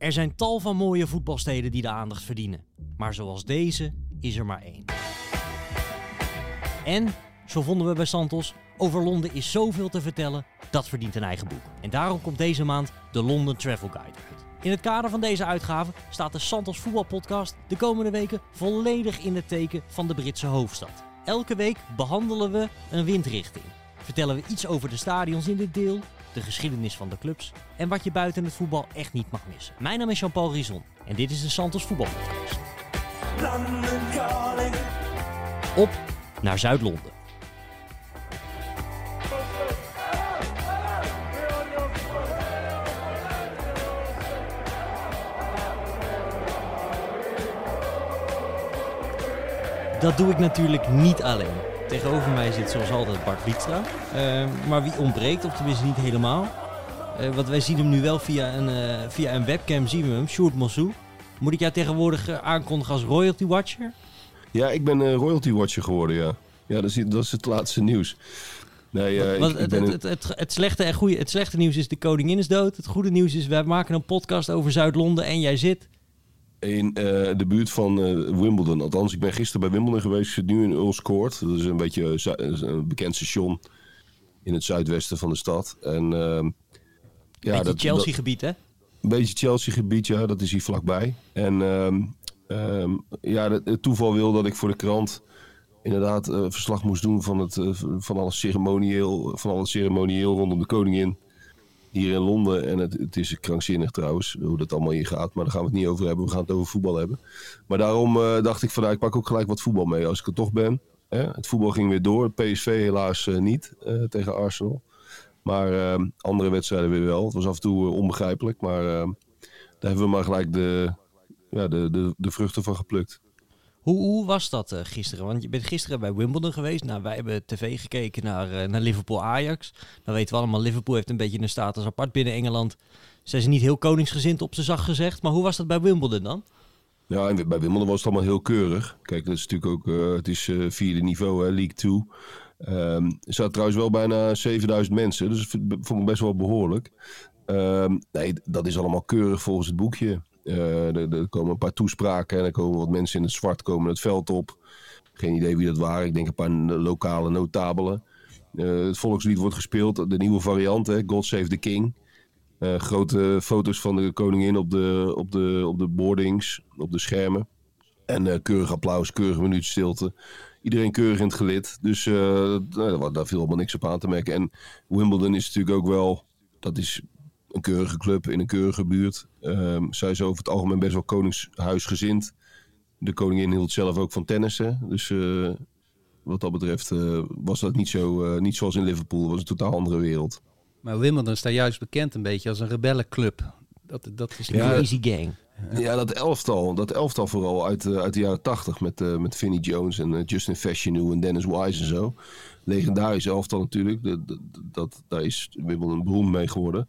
Er zijn tal van mooie voetbalsteden die de aandacht verdienen. Maar zoals deze is er maar één. En, zo vonden we bij Santos, over Londen is zoveel te vertellen, dat verdient een eigen boek. En daarom komt deze maand de London Travel Guide uit. In het kader van deze uitgave staat de Santos voetbalpodcast de komende weken volledig in het teken van de Britse hoofdstad. Elke week behandelen we een windrichting. Vertellen we iets over de stadions in dit deel, de geschiedenis van de clubs en wat je buiten het voetbal echt niet mag missen. Mijn naam is Jean-Paul Rison en dit is de Santos calling. Op naar Zuid-Londen. Dat doe ik natuurlijk niet alleen. Tegenover mij zit zoals altijd Bart Wiekstra. Eh, maar wie ontbreekt, of tenminste niet helemaal. Eh, want wij zien hem nu wel via een, eh, via een webcam, zien we hem, Sjoerd Mossou. Moet ik jou tegenwoordig eh, aankondigen als royalty watcher? Ja, ik ben royalty watcher geworden, ja. Ja, dat is, dat is het laatste nieuws. Nee, Want ik, ik het, ben het, het, het, het slechte en goede, het slechte nieuws is de koningin is dood. Het goede nieuws is, wij maken een podcast over Zuid-Londen en jij zit... in eh, de buurt van eh, Wimbledon. Althans, ik ben gisteren bij Wimbledon geweest. Ik zit nu in Earls Court. Dat is een beetje eh, een bekend station in het zuidwesten van de stad. En ehm, ja, Beetje dat, Chelsea-gebied, hè? Een beetje Chelsea-gebied, ja, dat is hier vlakbij. En ehm, ehm, ja, het, toeval wil dat ik voor de krant inderdaad verslag moest doen van, het, van, alles ceremonieel, van alles ceremonieel rondom de koningin hier in Londen. En het, het is krankzinnig trouwens, hoe dat allemaal hier gaat. Maar daar gaan we het niet over hebben, we gaan het over voetbal hebben. Maar daarom eh, dacht ik van, nou, ik pak ook gelijk wat voetbal mee als ik er toch ben. Hè? Het voetbal ging weer door, PSV helaas eh, niet eh, tegen Arsenal. Maar ehm, andere wedstrijden weer wel. Het was af en toe onbegrijpelijk. Maar ehm, daar hebben we maar gelijk de, ja, de, de, de vruchten van geplukt. Hoe, was dat eh, gisteren? Want je bent gisteren bij Wimbledon geweest. Nou, wij hebben tv gekeken naar, eh, naar Liverpool-Ajax. Dan weten we allemaal, Liverpool heeft een beetje een status apart binnen Engeland. Zijn ze niet heel koningsgezind op zijn zacht gezegd. Maar hoe was dat bij Wimbledon dan? Ja, bij Wimbledon was het allemaal heel keurig. Kijk, dat is natuurlijk ook, eh, het is vierde niveau, League 2. Ehm er zaten trouwens wel bijna 7000 mensen, dus vond ik best wel behoorlijk. Ehm, nee, dat is allemaal keurig volgens het boekje. Eh, er, komen een paar toespraken en er komen wat mensen in het zwart komen het veld op. Geen idee wie dat waren. Ik denk een paar lokale notabelen. Eh, het volkslied wordt gespeeld, de nieuwe variant, hè, God Save the King. Eh, grote foto's van de koningin op de, op de, op de boardings, op de schermen. En keurig applaus, keurig minuut stilte. Iedereen keurig in het gelid. Dus nou, daar- viel allemaal niks op aan te merken. En Wimbledon is natuurlijk ook wel... Dat is een keurige club in een keurige buurt. Ehm zij is over het algemeen best wel koningshuisgezind. De koningin hield zelf ook van tennissen. Dus eh, wat dat betreft eh, was dat niet, zo, eh, niet zoals in Liverpool. Het was een totaal andere wereld. Maar Wimbledon staat juist bekend een beetje als een rebellenclub. Dat, dat is Ja, De Easy Gang. Ja, dat elftal. Dat elftal vooral uit, uit de jaren tachtig. Met, eh, met Vinnie Jones en Justin Fashionew en Dennis Wise en zo. Legendarisch elftal natuurlijk. Dat, dat, dat, daar is Wimbledon beroemd mee geworden.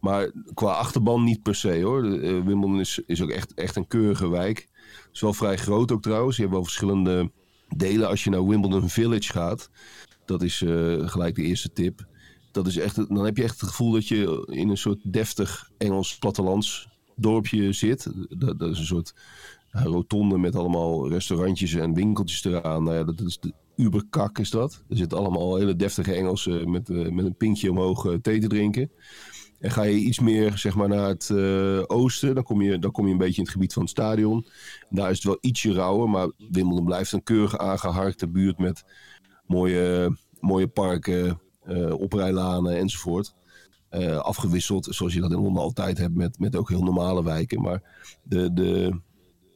Maar qua achterban niet per se hoor. Eh, Wimbledon is, is ook echt, echt een keurige wijk. Het is wel vrij groot ook trouwens. Je hebt wel verschillende delen. Als je naar Wimbledon Village gaat. Dat is eh, gelijk de eerste tip. Dat is echt, dan heb je echt het gevoel dat je in een soort deftig Engels plattelands dorpje zit. Dat, dat is een soort ja, rotonde met allemaal restaurantjes en winkeltjes eraan. Nou ja, dat is de uberkak is dat. Er zitten allemaal hele deftige Engelsen met, eh, met een pinkje omhoog eh, thee te drinken. En ga je iets meer zeg maar, naar het eh, oosten, dan kom, je, dan kom je een beetje in het gebied van het stadion. Daar is het wel ietsje rauwer, maar Wimbledon blijft een keurig aangeharkte buurt met mooie, mooie parken, eh oprijlanen enzovoort. Eh, afgewisseld, zoals je dat in Londen altijd hebt, met, met ook heel normale wijken. Maar de, de,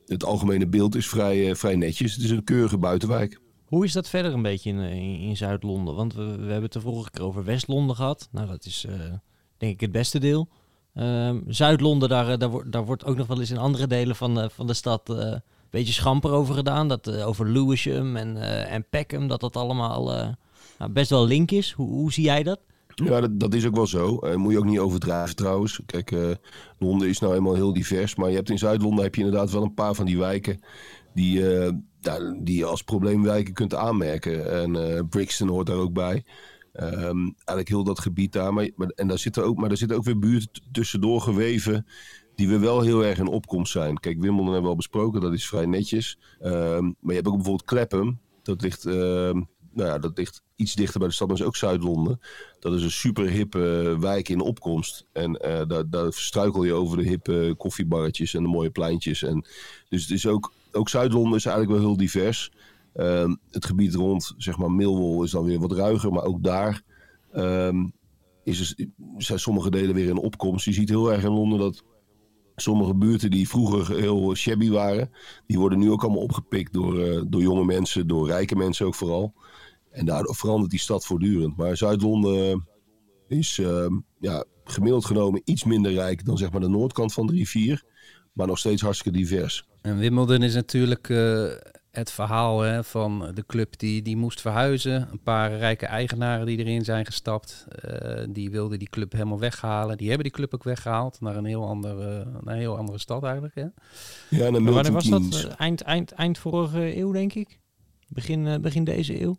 het algemene beeld is vrij, vrij netjes. Het is een keurige buitenwijk. Hoe is dat verder een beetje in, in, Zuid-Londen? Want we, we hebben het de vorige keer over West-Londen gehad. Nou, dat is denk ik het beste deel. Ehm, Zuid-Londen, daar, eh, daar, wordt, daar wordt ook nog wel eens in andere delen van, eh, van de stad eh, een beetje schamper over gedaan. Dat, over Lewisham en, eh, en Peckham, dat dat allemaal nou, best wel link is. Hoe, hoe zie jij dat? Ja, dat, is ook wel zo. Moet je ook niet overdrijven trouwens. Kijk, Londen is nou eenmaal heel divers. Maar je hebt in Zuid-Londen heb je inderdaad wel een paar van die wijken... die, ja, die je als probleemwijken kunt aanmerken. En Brixton hoort daar ook bij. Ehm, eigenlijk heel dat gebied daar. Maar, en daar zitten ook, maar daar zitten ook weer buurten tussendoor geweven... die we wel heel erg in opkomst zijn. Kijk, Wimbledon hebben we al besproken, dat is vrij netjes. Ehm, maar je hebt ook bijvoorbeeld Clapham. Dat ligt, ehm, nou ja, dat ligt iets dichter bij de stad, maar is ook Zuid-Londen. Dat is een super hippe wijk in opkomst. En eh, daar, daar struikel je over de hippe koffiebarretjes en de mooie pleintjes. En, dus het is ook, ook Zuid-Londen is eigenlijk wel heel divers. Ehm, het gebied rond, zeg maar, Millwall is dan weer wat ruiger, maar ook daar ehm, is er, zijn sommige delen weer in opkomst. Je ziet heel erg in Londen dat sommige buurten die vroeger heel shabby waren, die worden nu ook allemaal opgepikt door, eh, door jonge mensen, door rijke mensen ook vooral. En daardoor verandert die stad voortdurend. Maar Zuid-Londen is ehm, ja, gemiddeld genomen iets minder rijk dan zeg maar de noordkant van de rivier. Maar nog steeds hartstikke divers. En Wimbledon is natuurlijk eh, het verhaal hè, van de club die, die moest verhuizen. Een paar rijke eigenaren die erin zijn gestapt. eh, die wilden die club helemaal weghalen. Die hebben die club ook weggehaald naar een heel andere, naar een heel andere stad eigenlijk. Hè? Ja, Milton wanneer was dat? Eh, Eind, eind, eind vorige eeuw, denk ik? Begin, eh, begin deze eeuw?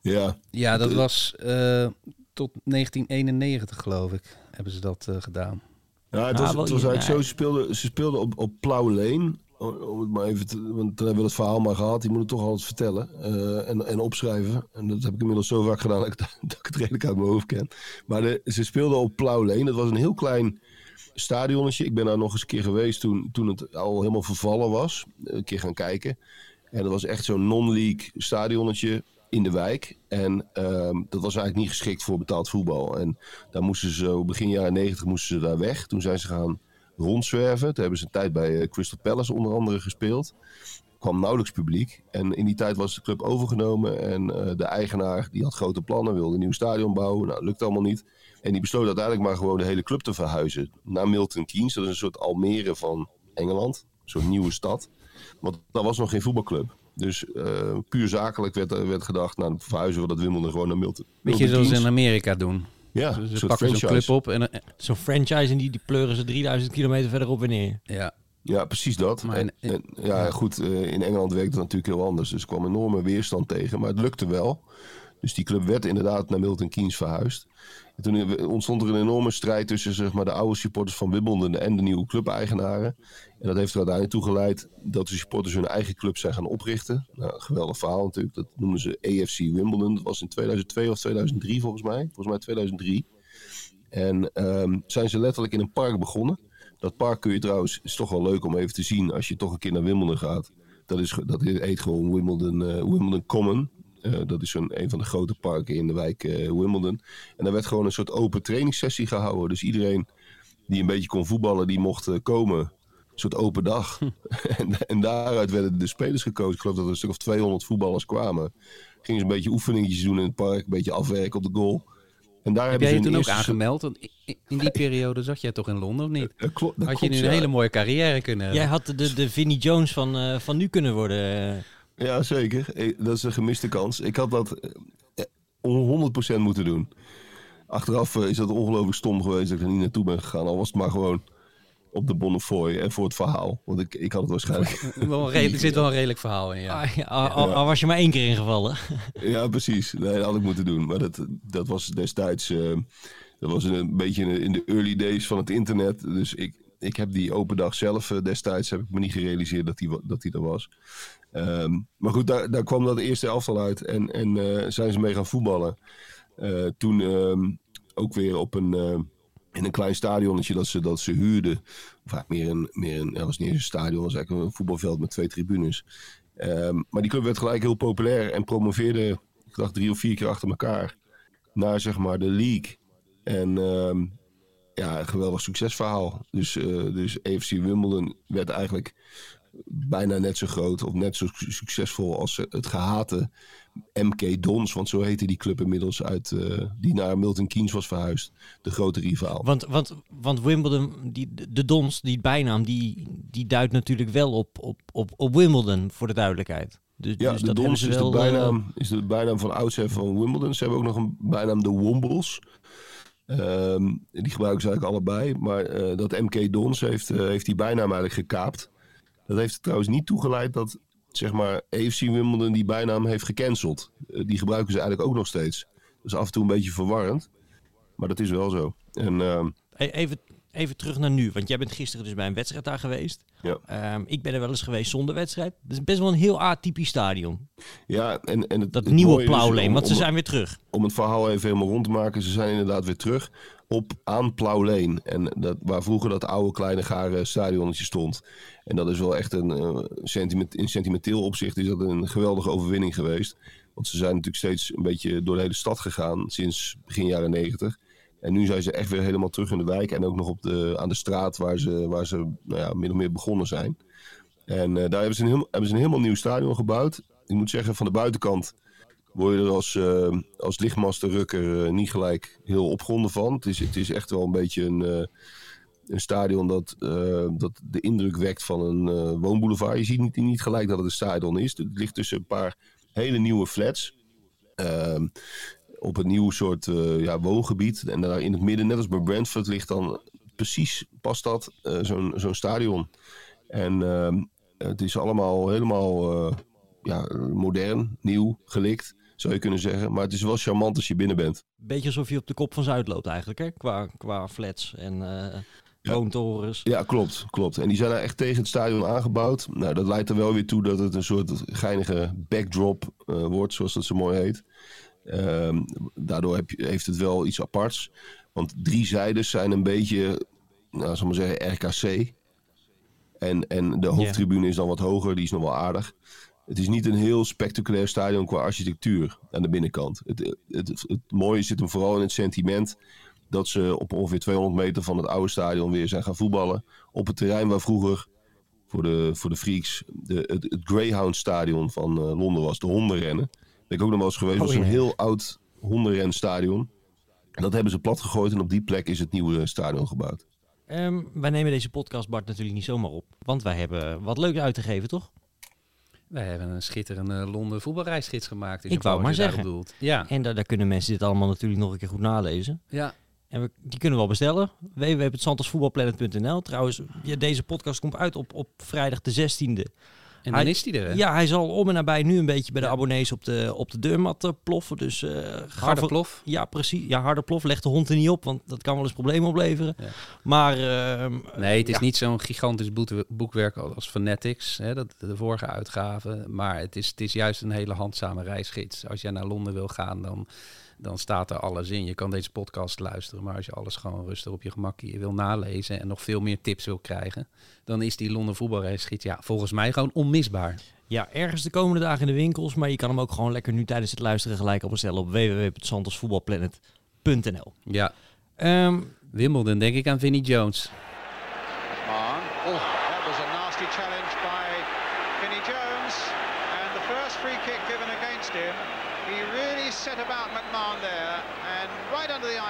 Ja, Ja, dat Eh, was eh, tot 1991 geloof ik, hebben ze dat eh, gedaan. Ja, het Ah, was, het was eigenlijk zo, ze speelden, ze speelden op, op Plough Lane. Om om het maar even te, want dan hebben we het verhaal maar gehad. Die moet het toch altijd vertellen eh, en, en opschrijven. En dat heb ik inmiddels zo vaak gedaan dat ik, dat het redelijk uit mijn hoofd ken. Maar ze speelden op Lane. Dat was een heel klein stadionnetje. Ik ben daar nog eens een keer geweest toen, toen het al helemaal vervallen was. Een keer gaan kijken. En dat was echt zo'n non-league stadionnetje in de wijk. En ehm, dat was eigenlijk niet geschikt voor betaald voetbal. En daar moesten ze zo, begin jaren negentig moesten ze daar weg. Toen zijn ze gaan rondzwerven. Toen hebben ze een tijd bij eh, Crystal Palace onder andere gespeeld. kwam nauwelijks publiek. En in die tijd was de club overgenomen. En eh, de eigenaar die had grote plannen, wilde een nieuw stadion bouwen. Nou, lukte allemaal niet. En die besloot uiteindelijk maar gewoon de hele club te verhuizen naar Milton Keynes. Dat is een soort Almere van Engeland. Een soort nieuwe stad. Want daar was nog geen voetbalclub. Dus eh, puur zakelijk werd, er- werd gedacht, nou, verhuizen we dat Wimbledon gewoon naar Milton. Beetje Milton zoals ze Keynes. in Amerika doen. Ja, Dus een ze pakken zo'n franchise. club op en eh, Zo'n franchise en die, die pleuren ze 3000 kilometer verderop weer neer. ja, Ja, precies dat. Maar En, en, ja, goed, eh, in Engeland werkt het natuurlijk heel anders. Dus er kwam enorme weerstand tegen. Maar het lukte wel. Dus die club werd inderdaad naar Milton Keynes verhuisd. En toen ontstond er een enorme strijd tussen zeg maar, de oude supporters van Wimbledon en de nieuwe clubeigenaren. En dat heeft er uiteindelijk toe geleid dat de supporters hun eigen club zijn gaan oprichten. Nou, geweldig verhaal natuurlijk. Dat noemen ze AFC Wimbledon. Dat was in 2002 of 2003 volgens mij. Volgens mij 2003. En ehm, zijn ze letterlijk in een park begonnen. Dat park kun je trouwens, is toch wel leuk om even te zien als je toch een keer naar Wimbledon gaat. Dat, is, dat heet gewoon Wimbledon, eh, Wimbledon Common. Eh, dat is een, een van de grote parken in de wijk eh, Wimbledon. En daar werd gewoon een soort open trainingssessie gehouden. Dus iedereen die een beetje kon voetballen, die mocht eh, komen. Een soort open dag. en, en daaruit werden de spelers gekozen. Ik geloof dat er een stuk of 200 voetballers kwamen. Gingen ze een beetje oefeningetjes doen in het park. Een beetje afwerken op de goal. En daar Heb hebben jij je ze toen ook aangemeld? Want in die periode zat jij toch in Londen of niet? Dat klopt, dat Had je klopt, nu een ja. hele mooie carrière kunnen hebben? Jij had de, de Vinnie Jones van, eh, van nu kunnen worden. Eh. Ja, zeker. Ik- Dat is een gemiste kans. Ik had dat eh, eh, 100% moeten doen. Achteraf eh, is dat ongelooflijk stom geweest dat ik er niet naartoe ben gegaan. Al was het maar gewoon op de Bonnefoy en voor het verhaal. Want ik, ik had het waarschijnlijk... Wel er zit wel een redelijk verhaal in, ja. Ah, ja, al, al- al was je maar één keer ingevallen. ja, precies. Nee, dat had ik moeten doen. Maar dat, dat was destijds... eh, dat was een beetje in de, early days van het internet. Dus ik, ik heb die open dag zelf eh, destijds... heb ik me niet gerealiseerd dat die, dat die er was. Ehm, maar goed, daar, daar kwam dat eerste elftal uit. En, en eh, zijn ze mee gaan voetballen. Eh, toen ehm, ook weer op een, eh, in een klein stadionnetje dat ze, dat ze huurden. Eigenlijk meer een, meer een, ja, was niet eens een stadion, was eigenlijk een voetbalveld met twee tribunes. Ehm, maar die club werd gelijk heel populair en promoveerde, ik dacht drie of vier keer achter elkaar, naar zeg maar de league. En ja, een geweldig succesverhaal. Dus, dus Wimbledon werd eigenlijk bijna net zo groot of net zo su- succesvol als eh, het gehate MK Dons. Want zo heette die club inmiddels uit, eh, die naar Milton Keynes was verhuisd. De grote rivaal. Want, want, want Wimbledon, die, de Dons, die bijnaam, die, die duidt natuurlijk wel op, op, op, op Wimbledon, voor de duidelijkheid. Dus, Ja, dus de Dons is de, wel, eh, bijnaam, is de bijnaam van oudsher van Wimbledon. Ze hebben ook nog een bijnaam de Wombles. Ehm, die gebruiken ze eigenlijk allebei. Maar dat MK Dons heeft, heeft die bijnaam eigenlijk gekaapt. Dat heeft er trouwens niet toegeleid dat zeg maar, AFC Wimbledon die bijnaam heeft gecanceld. Eh, die gebruiken ze eigenlijk ook nog steeds. Dat is af en toe een beetje verwarrend. Maar dat is wel zo. En ehm, Even even terug naar nu. Want jij bent gisteren dus bij een wedstrijd daar geweest. Ja. Ehm, ik ben er wel eens geweest zonder wedstrijd. Het is best wel een heel atypisch stadion. Ja, en, en het, Dat het nieuwe Plauwleen, want ze zijn weer terug. om het verhaal even helemaal rond te maken. Ze zijn inderdaad weer terug op aan Plauwleen. En dat, waar vroeger dat oude kleine gare stadionnetje stond. En dat is wel echt een eh, sentiment, in sentimenteel opzicht is dat een geweldige overwinning geweest. Want ze zijn natuurlijk steeds een beetje door de hele stad gegaan sinds begin jaren negentig. En nu zijn ze echt weer helemaal terug in de wijk. En ook nog op de, aan de straat waar ze, waar ze nou ja, min of meer begonnen zijn. En eh, daar hebben ze, een hebben ze een helemaal nieuw stadion gebouwd. Ik moet zeggen, van de buitenkant word je er als, eh als lichtmastenrukker eh, niet gelijk heel opgewonden van. Het is, het is echt wel een beetje een, een stadion dat, dat de indruk wekt van een woonboulevard. Je ziet niet, niet gelijk dat het een stadion is. Het ligt tussen een paar hele nieuwe flats. Op een nieuw soort eh, ja, woongebied. En daar in het midden, net als bij Brentford, ligt dan precies, past dat, eh, zo'n zo'n stadion. En ehm, het is allemaal helemaal eh, ja, modern, nieuw, gelikt, zou je kunnen zeggen. Maar het is wel charmant als je binnen bent. Beetje alsof je op de kop van Zuid loopt eigenlijk, hè? Qua, qua flats en Ja. woontorens. Ja, klopt, klopt. En die zijn daar echt tegen het stadion aangebouwd. Nou, dat leidt er wel weer toe dat het een soort geinige backdrop wordt, zoals dat zo mooi heet. Ehm, daardoor heb heeft het wel iets aparts. Want drie zijdes zijn een beetje, nou, zal ik maar zeggen, RKC. En, en de hoofdtribune is dan wat hoger, die is nog wel aardig. Het is niet een heel spectaculair stadion qua architectuur aan de binnenkant. Het, het, het, het mooie zit hem vooral in het sentiment dat ze op ongeveer 200 meter van het oude stadion weer zijn gaan voetballen. Op het terrein waar vroeger voor de, voor de freaks de, het, het Greyhound Stadion van eh, Londen was, de hondenrennen. Ben ik ook nog wel eens geweest. Oh, dat was ja. een heel oud hondenrenstadion. En dat hebben ze plat gegooid en op die plek is het nieuwe stadion gebouwd. Ehm, wij nemen deze podcast, Bart, natuurlijk niet zomaar op. Want wij hebben wat leuks uit te geven, toch? Wij hebben een schitterende Londen voetbalreisgids gemaakt. in Ik wou maar zeggen. Ja, En daar, daar kunnen mensen dit allemaal natuurlijk nog een keer goed nalezen. ja. En we, die kunnen we wel bestellen. www.santosvoetbalplanet.nl Trouwens, ja, deze podcast komt uit op, op vrijdag de 16e. En Hij- dan is die er. hè? Ja, hij zal om en nabij nu een beetje bij de Ja. abonnees op de, op de deurmat eh, ploffen. Dus ga Harde voor- plof. Ja, precies. Ja, harde plof. Leg de hond er niet op, want dat kan wel eens problemen opleveren. Ja. Maar ehm, Nee, het is ja. niet zo'n gigantisch boekwerk als Fanatics, hè, dat, de vorige uitgave. Maar het is, het is juist een hele handzame reisgids. Als jij naar Londen wil gaan, dan, dan staat er alles in. Je kan deze podcast luisteren, maar als je alles gewoon rustig op je gemakje wil nalezen en nog veel meer tips wil krijgen, dan is die Londen voetbalreisgids ja, volgens mij gewoon onmisbaar. ja, ergens de komende dagen in de winkels. Maar je kan hem ook gewoon lekker nu tijdens het luisteren gelijk al bestellen op www.santosvoetbalplanet.nl Ja, Ehm Wimbledon denk ik aan Vinnie Jones. Oh, that was a nasty challenge by Vinnie Jones. And the first free kick given against him. He really set about McMahon there and right under the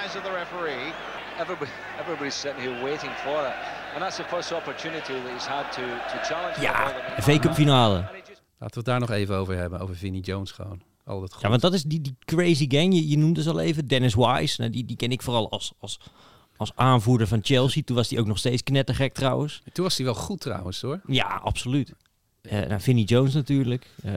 referee. Everybody, everybody's sitting here waiting for it, and that's the first opportunity that he's had to to challenge. ja, that V-Cup finale. Laten we het daar nog even over hebben, over Vinnie Jones gewoon. Altijd goed. Ja, want dat is die, die crazy gang. Je, je noemde ze al even. Dennis Wise. Nou, die, die ken ik vooral als, als, als aanvoerder van Chelsea. Toen was hij ook nog steeds knettergek trouwens. Toen was hij wel goed trouwens hoor. Ja, absoluut. Eh nou, Vinnie Jones natuurlijk. Eh,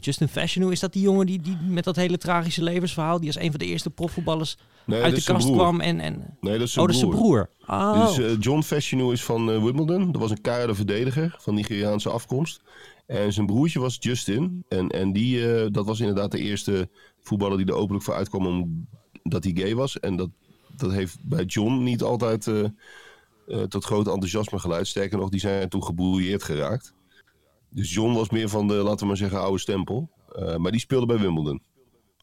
Justin Fashanu, is dat die jongen die, die met dat hele tragische levensverhaal... die als een van de eerste profvoetballers Nee, uit de kast broer. kwam en... en Nee, dat is zijn oh, dat is zijn broer. Oh. Dus John Fashanu is van Wimbledon. Dat was een keiharde verdediger van Nigeriaanse afkomst. En zijn broertje was Justin. En, en die, dat was inderdaad de eerste voetballer die er openlijk voor uitkwam om, dat hij gay was. En dat, dat heeft bij John niet altijd tot groot enthousiasme geleid. Sterker nog, die zijn toen gebrouilleerd geraakt. Dus John was meer van de, laten we maar zeggen, oude stempel. Eh, maar die speelde bij Wimbledon.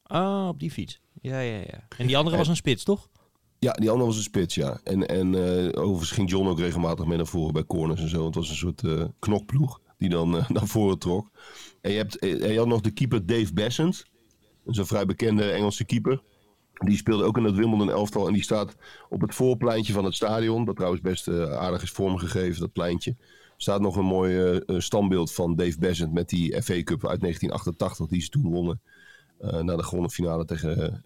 Ah, op die fiets. Ja, ja, ja. En die andere was een spits, toch? Ja, die andere was een spits, ja. En, en eh, overigens ging John ook regelmatig mee naar voren bij corners en zo. Het was een soort eh, knokploeg die dan naar voren trok. En je, hebt, je had nog de keeper Dave Bessent. Dat is een vrij bekende Engelse keeper. Die speelde ook in het Wimbledon elftal. En die staat op het voorpleintje van het stadion. Dat trouwens best aardig is vormgegeven, dat pleintje. Staat nog een mooi eh, eh, standbeeld van Dave Bessent met die FA Cup uit 1988 die ze toen wonnen. eh na de gewonnen finale tegen,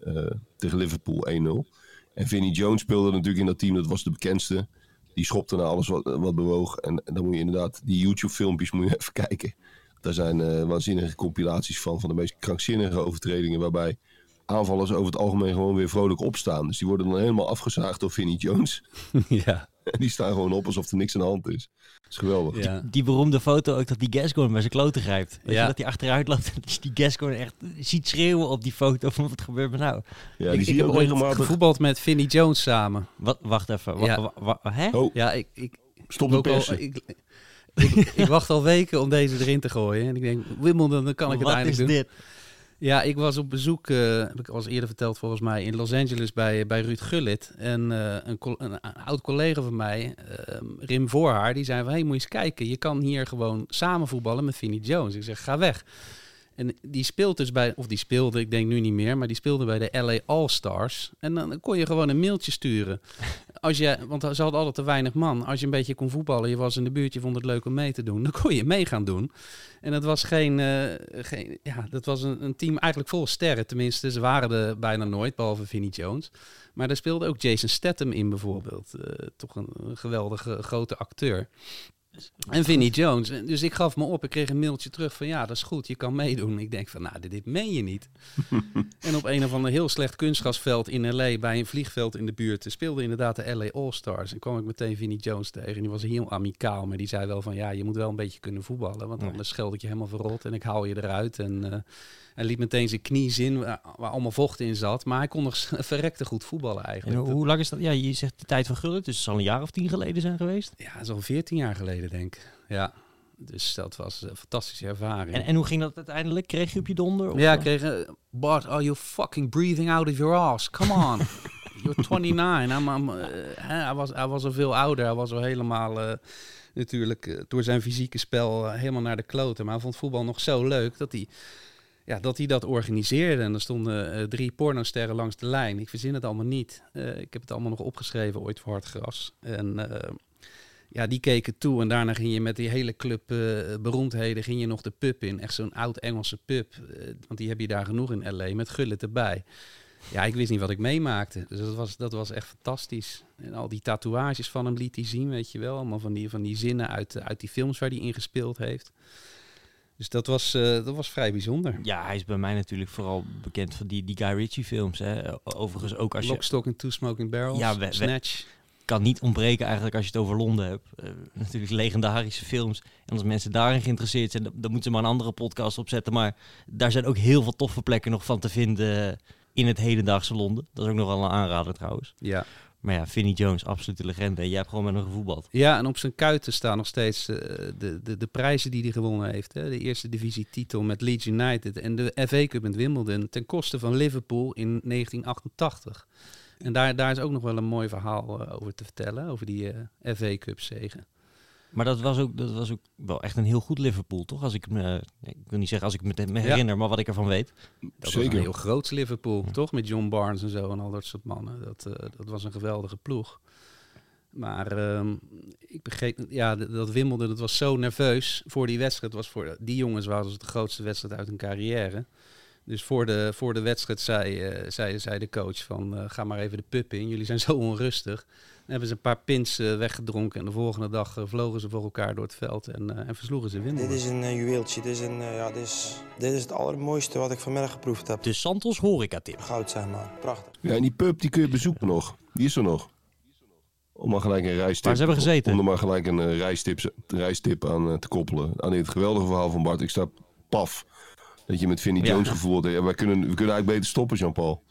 tegen Liverpool 1-0. En Vinnie Jones speelde natuurlijk in dat team, dat was de bekendste. Die schopte naar alles wat, wat bewoog. En, dan moet je inderdaad, die YouTube-filmpjes moet je even kijken. Daar zijn waanzinnige compilaties van, van de meest krankzinnige overtredingen. Waarbij aanvallers over het algemeen gewoon weer vrolijk opstaan. Dus die worden dan helemaal afgezaagd door Vinnie Jones. ja. En die staan gewoon op alsof er niks aan de hand is. Dat is geweldig. Ja. Die beroemde foto ook dat die Gascoigne bij zijn kloten grijpt. Weet Ja. je, dat hij achteruit loopt en dat je die Gascoigne echt ziet schreeuwen op die foto van wat gebeurt er nou. Ja, ik, die zie ik je ook regelmatig. gevoetbald met Vinnie Jones samen. Wat, wacht even. Wa, Ja. wa- wa- hè? Oh, Ja, ik, ik, stop de persen. ik, ik, ik wacht al weken om deze erin te gooien. En ik denk, Wimbledon, dan kan ik het wat eindelijk is doen. dit? Ja, ik was op bezoek, eh, heb ik al eens eerder verteld volgens mij, in Los Angeles bij, bij Ruud Gullit. En eh, een, een, een oud collega van mij, eh, Rim Voorhaar, die zei van... hey, moet je eens kijken, je kan hier gewoon samen voetballen met Vinnie Jones. Ik zeg, ga weg. En die speelt dus bij, of die speelde, ik denk nu niet meer, maar die speelde bij de LA All-Stars. En dan kon je gewoon een mailtje sturen. Als je, want ze hadden altijd te weinig man. Als je een beetje kon voetballen, je was in de buurt, je vond het leuk om mee te doen, dan kon je mee gaan doen. En dat was geen, eh, geen ja, dat was een, een team eigenlijk vol sterren. Tenminste, ze waren er bijna nooit, behalve Vinnie Jones. Maar daar speelde ook Jason Statham in bijvoorbeeld. Eh, toch een, een geweldige grote acteur. En Vinnie Jones. Dus ik gaf me op. Ik kreeg een mailtje terug van ja, dat is goed. Je kan meedoen. Ik denk van nou, dit, dit meen je niet. en op een of ander heel slecht kunstgrasveld in L.A. bij een vliegveld in de buurt speelde inderdaad de L.A. All-Stars. En kwam ik meteen Vinnie Jones tegen. En die was heel amicaal. Maar die zei wel van ja, je moet wel een beetje kunnen voetballen. Want anders scheld ik je helemaal verrot en ik haal je eruit. En eh, hij liet meteen zijn knie zien waar, waar allemaal vocht in zat. Maar hij kon nog verrekte goed voetballen En eigenlijk. hoe, hoe lang is dat? Ja, je zegt de tijd van Gullit, dus het zal een jaar of tien geleden zijn geweest. Ja, al 14 jaar geleden, denk ik. Ja, dus dat was een fantastische ervaring. En, en hoe ging dat uiteindelijk? Kreeg je op je donder? Of, ja, ik kreeg... eh, Bart, are you fucking breathing out of your ass? Come on. You're 29. I'm, I'm, eh, hij, was, hij was al veel ouder. Hij was al helemaal... eh, natuurlijk door zijn fysieke spel helemaal naar de kloten. Maar hij vond voetbal nog zo leuk dat hij... Ja, dat hij dat organiseerde. En er stonden eh, drie pornosterren langs de lijn. Ik verzin het allemaal niet. Eh, ik heb het allemaal nog opgeschreven ooit voor Hartgras. En eh, ja, die keken toe. En daarna ging je met die hele club beroemdheden ging je nog de pub in. Echt zo'n oud Engelse pub. Want die heb je daar genoeg in L.A. met Gullit erbij. Ja, ik wist niet wat ik meemaakte. Dus dat was, dat was echt fantastisch. En al die tatoeages van hem liet hij zien, weet je wel. Allemaal van die, van die zinnen uit, uit die films waar hij in gespeeld heeft. Dus dat was, eh, dat was vrij bijzonder. Ja, hij is bij mij natuurlijk vooral bekend van die, die Guy Ritchie films. Hè. Overigens ook als je... Lock, Stock and Two Smoking Barrels, Ja, we- we- Snatch. kan niet ontbreken eigenlijk als je het over Londen hebt. Eh, natuurlijk legendarische films. En als mensen daarin geïnteresseerd zijn, dan, dan moeten ze maar een andere podcast opzetten. Maar daar zijn ook heel veel toffe plekken nog van te vinden in het hedendaagse Londen. Dat is ook nog wel een aanrader trouwens. Ja. Maar ja, Vinnie Jones, absolute legende. En jij hebt gewoon met hem gevoetbald. Ja, en op zijn kuiten staan nog steeds eh, de, de, de prijzen die hij gewonnen heeft. Hè. De eerste divisietitel met Leeds United en de FA Cup in Wimbledon ten koste van Liverpool in 1988. En daar, daar is ook nog wel een mooi verhaal eh, over te vertellen, over die eh, FA Cup zegen. Maar dat was, ook, dat was ook wel echt een heel goed Liverpool, toch? Als ik me, ik wil niet zeggen als ik me me herinner, maar wat ik ervan weet. Dat was Zeker. een heel groot Liverpool, toch? Met John Barnes en zo en al dat soort mannen. Dat, eh, dat was een geweldige ploeg. Maar ehm, ik begreep, ja, dat Wimbledon, dat was zo nerveus voor die wedstrijd. Was voor die jongens was het de grootste wedstrijd uit hun carrière. Dus voor de, voor de wedstrijd zei, eh, zei, zei de coach van, eh, ga maar even de pub in. Jullie zijn zo onrustig. Dan hebben ze een paar pins eh, weggedronken. En de volgende dag eh, vlogen ze voor elkaar door het veld en, eh, en versloegen ze Wimbledon. Dit is een juweeltje. Dit is, een, ja, dit, is, dit is het allermooiste wat ik vanmiddag geproefd heb. De Santos horeca tip. Goud zijn maar. Prachtig. Ja, en die pub die kun je bezoeken nog. Die is er nog. Om maar gelijk een reistip, Waar ze hebben gezeten. Om er maar gelijk een reistip, reistip aan te koppelen. Aan dit geweldige verhaal van Bart. Ik sta paf. Dat je met Vinnie Ja. Jones gevoeld hebt. Ja, wij kunnen, we kunnen eigenlijk beter stoppen, Jean-Paul.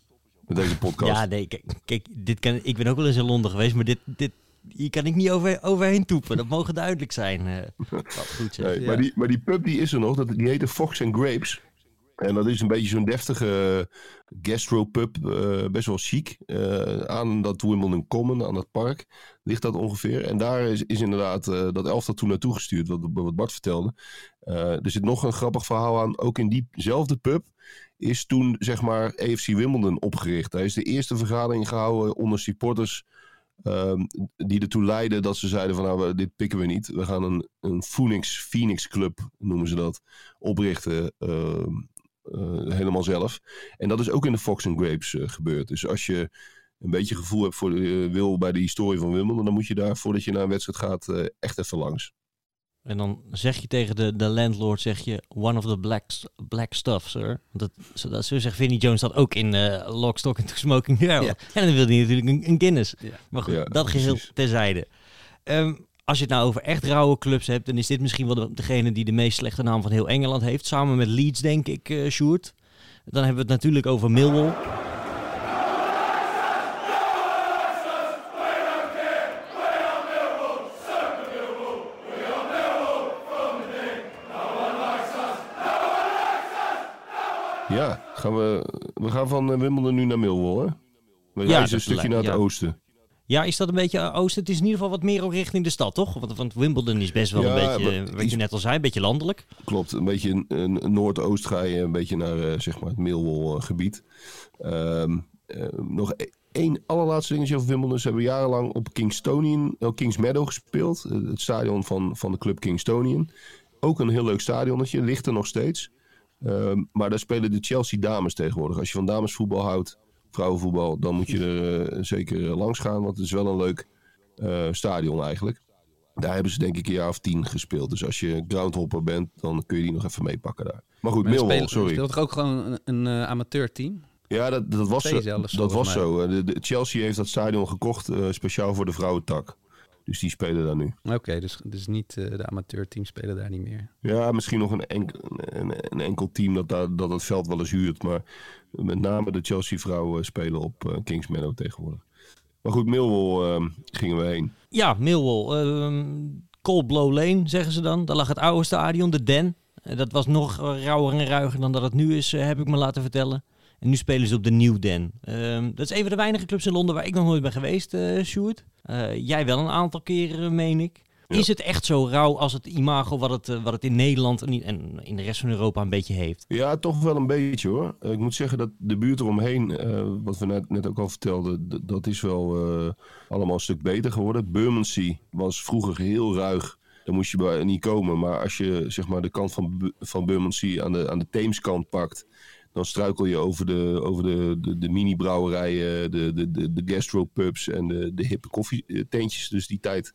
Met deze podcast. Ja, nee, kijk, kijk dit kan, ik ben ook wel eens in Londen geweest, maar dit, dit, hier kan ik niet over, overheen toepen. Dat mogen duidelijk zijn. eh wat goed zeg. Nee, Ja. maar, die, maar die pub die is er nog. Dat, die heette Fox and Grapes. En dat is een beetje zo'n deftige gastropub. eh best wel chic. eh, aan dat Wimbledon Common, aan dat park. Ligt dat ongeveer. En daar is, is inderdaad eh, dat elftal toen naartoe gestuurd. Wat, wat Bart vertelde. Eh, er zit nog een grappig verhaal aan. Ook in diezelfde pub is toen zeg maar AFC Wimbledon opgericht. Daar is de eerste vergadering gehouden onder supporters. ehm, die ertoe leidden dat ze zeiden van nou, dit pikken we niet. We gaan een, een Phoenix, Phoenix Club, noemen ze dat, oprichten. ehm, eh, helemaal zelf. En dat is ook in de Fox and Grapes eh, gebeurd. Dus als je een beetje gevoel hebt voor eh, wil bij de historie van Wimbledon, dan moet je daar voordat je naar een wedstrijd gaat echt even langs. En dan zeg je tegen de, de landlord, zeg je, one of the black, black stuff, sir. Want Dat, zo, dat, zo zegt Vinnie Jones dat ook in eh Lock, Stock and Smoking. Ja. En dan wil hij natuurlijk een, een Guinness. Ja. Maar goed, Ja, dat geheel precies. terzijde. Ehm, als je het nou over echt rauwe clubs hebt, dan is dit misschien wel de- degene die de meest slechte naam van heel Engeland heeft. Samen met Leeds, denk ik, eh Sjoerd. Dan hebben we het natuurlijk over Millwall. Ja, gaan we, we gaan van eh, Wimbledon nu naar Millwall, hè? We Ja, reizen een stukje naar het ja. oosten. Ja, is dat een beetje eh, oosten? Het is in ieder geval wat meer richting de stad, toch? Want, want Wimbledon is best wel Ja, een beetje, maar wat je net al zei, een beetje landelijk. Klopt, een beetje een, noordoost ga je een beetje naar eh, zeg maar het Millwall eh, gebied. Ehm, eh, nog e- één allerlaatste dingetje over Wimbledon. Ze hebben jarenlang op Kingstonian, oh, Kings Meadow gespeeld. Eh, het stadion van, van de club Kingstonian. Ook een heel leuk stadionnetje, ligt er nog steeds. Ehm, maar daar spelen de Chelsea dames tegenwoordig. Als je van damesvoetbal houdt, vrouwenvoetbal, dan moet je er eh, zeker eh, langs gaan. Want het is wel een leuk eh, stadion eigenlijk. Daar hebben ze denk ik een jaar of tien gespeeld. Dus als je groundhopper bent, dan kun je die nog even meepakken daar. Maar goed, Maar Millwall, spelen- sorry. speelt toch ook gewoon een, een eh, amateurteam? Ja, dat, dat was, zo, zelfs, dat was mij. zo. De, de- Chelsea heeft dat stadion gekocht speciaal voor de vrouwentak. Dus die spelen daar nu. Oké, dus, dus niet eh, de amateurteams spelen daar niet meer. Ja, misschien nog een, enkel, een, een enkel team dat, daar, dat het veld wel eens huurt. Maar met name de Chelsea-vrouwen spelen op eh, Kings Meadow tegenwoordig. Maar goed, Millwall eh, gingen we heen. Ja, Millwall. ehm Cold Blow Lane, zeggen ze dan. Daar lag het oude stadion, de Den. Eh, dat was nog rauwer en ruiger dan dat het nu is, heb ik me laten vertellen. En nu spelen ze op de New Den. Ehm, dat is een van de weinige clubs in Londen waar ik nog nooit ben geweest, eh Sjoerd. Eh, jij wel een aantal keren, meen ik. Ja. Is het echt zo rauw als het imago wat het, eh, wat het in Nederland en in- de rest van Europa een beetje heeft? Ja, toch wel een beetje hoor. Eh, ik moet zeggen dat de buurt eromheen, eh, wat we net, net ook al vertelden, dat is wel eh, allemaal een stuk beter geworden. Bermondsey was vroeger heel ruig. Daar moest je bij niet komen. Maar als je zeg maar, de kant van, van Bermondsey aan de, aan de Theemskant pakt, dan struikel je over de, over de, de, de mini-brouwerijen, de, de, de, de gastropubs en de, de hippe koffietentjes. Dus die tijd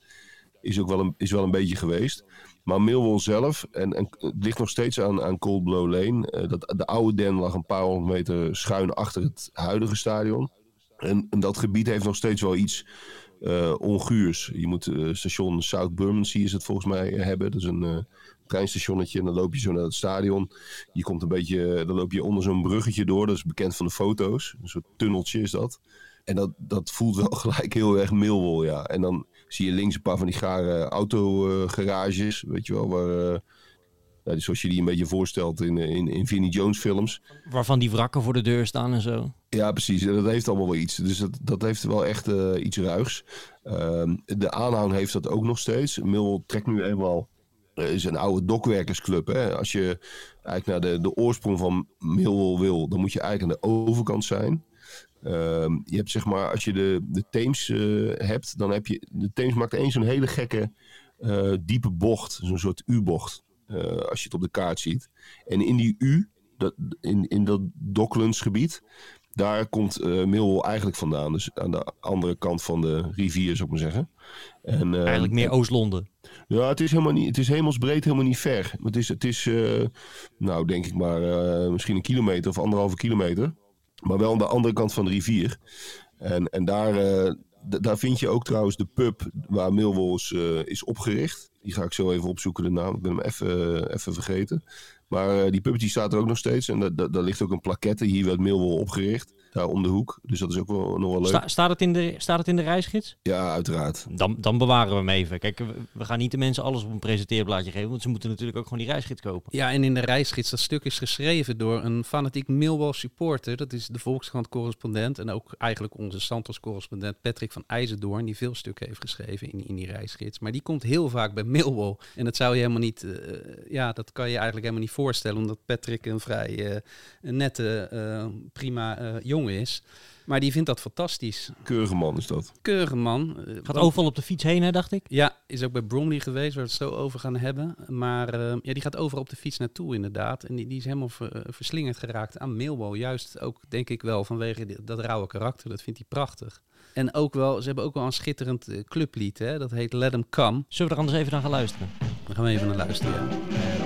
is ook wel een, is wel een beetje geweest. Maar Millwall zelf, en, en het ligt nog steeds aan, aan Cold Blow Lane. eh, dat, de oude den lag een paar honderd meter schuin achter het huidige stadion. En, en dat gebied heeft nog steeds wel iets eh, onguurs. Je moet eh, station South Bermondsey is het volgens mij eh, hebben. Dat is een eh, treinstationnetje en dan loop je zo naar het stadion. Je komt een beetje, eh, dan loop je onder zo'n bruggetje door. Dat is bekend van de foto's. Een soort tunneltje is dat. En dat, dat voelt wel gelijk heel erg Millwall, ja. En dan zie je links een paar van die gare autogarages, weet je wel, waar... eh, ja, zoals je die een beetje voorstelt in, eh, in, in Vinnie Jones films. Waarvan die wrakken voor de deur staan en zo. Ja, precies. En Dat heeft allemaal wel iets. Dus dat, dat heeft wel echt eh, iets ruigs. Ehm, de aanhang heeft dat ook nog steeds. Mill trekt nu eenmaal... eh, is een oude dokwerkersclub. Hè? Als je eigenlijk naar de, de oorsprong van Millwall wil... dan moet je eigenlijk aan de overkant zijn. Ehm, je hebt zeg maar... Als je de, de Theems eh, hebt... dan heb je... De Theems maakt één zo'n hele gekke... eh, diepe bocht. Zo'n soort U-bocht. als je het op de kaart ziet. En in die U... Dat, in, in dat Docklands-gebied daar komt eh Millwall eigenlijk vandaan. Dus aan de andere kant van de rivier, zou ik maar zeggen. En, eh, Eigenlijk meer Oost-Londen. Ja, het is, helemaal niet, het is hemelsbreed helemaal niet ver. Het is, het is eh, nou denk ik maar eh, misschien een kilometer of anderhalve kilometer. Maar wel aan de andere kant van de rivier. En, en daar, daar vind je ook trouwens de pub waar Millwall is, is opgericht. Die ga ik zo even opzoeken, de naam. Ik ben hem even, even vergeten. Maar eh, die pub staat er ook nog steeds. En da- da- daar ligt ook een plaquette. Hier werd Millwall opgericht. Daar om de hoek. Dus dat is ook wel, nog wel leuk. Sta- staat, het in de, staat het in de reisgids? Ja, uiteraard. Dan, dan bewaren we hem even. Kijk, we, we gaan niet de mensen alles op een presenteerblaadje geven, want ze moeten natuurlijk ook gewoon die reisgids kopen. Ja, en in de reisgids, dat stuk is geschreven door een fanatiek Millwall supporter. Dat is de Volkskrant-correspondent en ook eigenlijk onze Santos-correspondent Patrick van IJzendoorn, die veel stukken heeft geschreven in, in die reisgids. Maar die komt heel vaak bij Millwall. En dat zou je helemaal niet, eh, ja, dat kan je eigenlijk helemaal niet voorstellen, omdat Patrick een vrij eh, een nette, eh, prima eh, is. Maar die vindt dat fantastisch. Keurige man is dat. Keurige man. Eh, Gaat want- overal op de fiets heen, hè, dacht ik. ja, is ook bij Bromley geweest, waar we het zo over gaan hebben. Maar eh, ja, die gaat overal op de fiets naartoe inderdaad. En die, die is helemaal ver- verslingerd geraakt aan Millwall. Juist ook, denk ik wel, vanwege die- dat rauwe karakter. Dat vindt hij prachtig. En ook wel, ze hebben ook wel een schitterend eh, clublied, hè? dat heet Let 'Em Come. Zullen we er anders even naar gaan luisteren? Daar gaan we even naar luisteren. ja.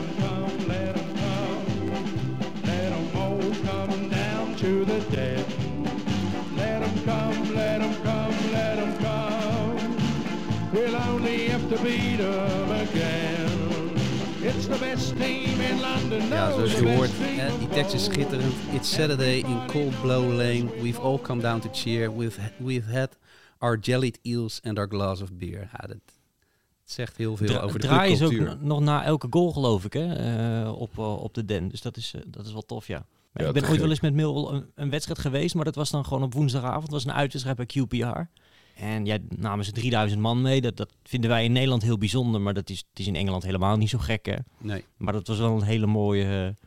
Ja, zoals je hoort, die tekst is schitterend. It's Saturday in Cold Blow Lane. We've all come down to cheer. We've, we've had our jellied eels and our glass of beer. Ja, dat zegt heel veel Dra- over de draaien ze ook clubcultuur. n- nog na elke goal, geloof ik, hè? eh, op, eh, op de Den. Dus dat is, eh, dat is wel tof, ja. Ik ben ooit wel eens met Millwall een, een wedstrijd geweest, maar dat was dan gewoon op woensdagavond. Het was een uitwedstrijd bij QPR. En ja, namen ze 3000 man mee. Dat, dat vinden wij in Nederland heel bijzonder, maar dat is, het is in Engeland helemaal niet zo gek, hè? Nee. Maar dat was wel een hele mooie, eh,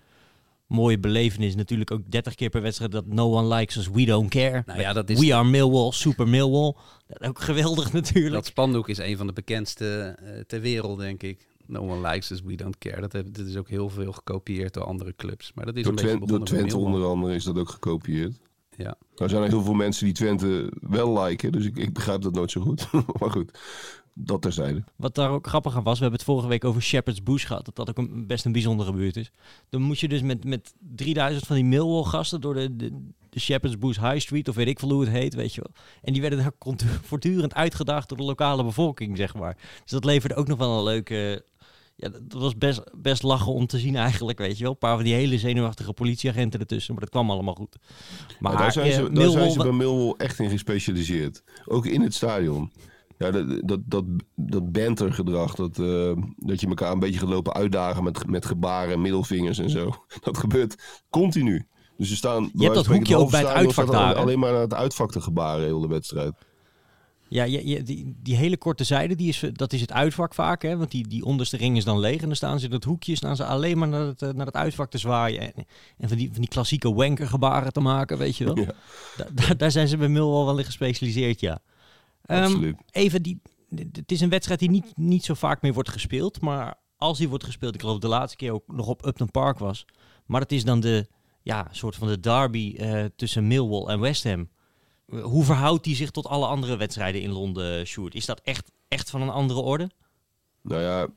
mooie belevenis. Natuurlijk ook 30 keer per wedstrijd dat no one likes us, we don't care. Nou ja, dat is- We are Millwall, super Millwall. Dat ook geweldig natuurlijk. Dat spandoek is een van de bekendste eh, ter wereld, denk ik. No one likes us, we don't care. Dat, heb, dat is ook heel veel gekopieerd door andere clubs. Maar dat is Door, een beetje Twente, door Twente onder andere is dat ook gekopieerd. Ja. Nou zijn er heel veel mensen die Twente wel liken, dus ik, ik begrijp dat nooit zo goed. maar goed, dat terzijde. Wat daar ook grappig aan was, we hebben het vorige week over Shepherd's Bush gehad. Dat dat ook een, best een bijzondere buurt is. Dan moet je dus met, met 3000 van die Millwall gasten door de, de, de Shepherd's Bush High Street, of weet ik veel hoe het heet, weet je wel. En die werden daar voortdurend uitgedaagd door de lokale bevolking, zeg maar. Dus dat leverde ook nog wel een leuke... Ja, dat was best, best lachen om te zien eigenlijk, weet je wel. Een paar van die hele zenuwachtige politieagenten ertussen, maar dat kwam allemaal goed. Maar daar zijn, eh, ze, daar zijn ze bij Millwall echt in gespecialiseerd. Ook in het stadion. Ja, dat, dat, dat, dat bantergedrag, dat, eh, dat je elkaar een beetje gaat lopen uitdagen met, met gebaren en middelvingers en zo. Dat gebeurt continu. Dus ze staan. bij hebt dat hoekje ook bij het uitvak daar? Alleen maar naar het uitvak te gebaren, heel de wedstrijd. Ja, je, je- die, die hele korte zijde, die is, dat is het uitvak vaak. Hè? Want die, die onderste ring is dan leeg. En dan staan ze in het hoekje, staan ze alleen maar naar het, eh, naar het uitvak te zwaaien. En, en van, die, van die klassieke wankergebaren te maken, weet je wel. Ja. Da- daar, daar zijn ze bij Millwall wel in gespecialiseerd, ja. Ehm, even, die, het is een wedstrijd die niet, niet zo vaak meer wordt gespeeld. Maar als die wordt gespeeld, ik geloof de laatste keer ook nog op Upton Park was. Maar het is dan de, ja, soort van de derby eh, tussen Millwall en West Ham. Eh, Hoe verhoudt die zich tot alle andere wedstrijden in Londen, Sjoerd? Is dat echt, echt van een andere orde? Nou ja,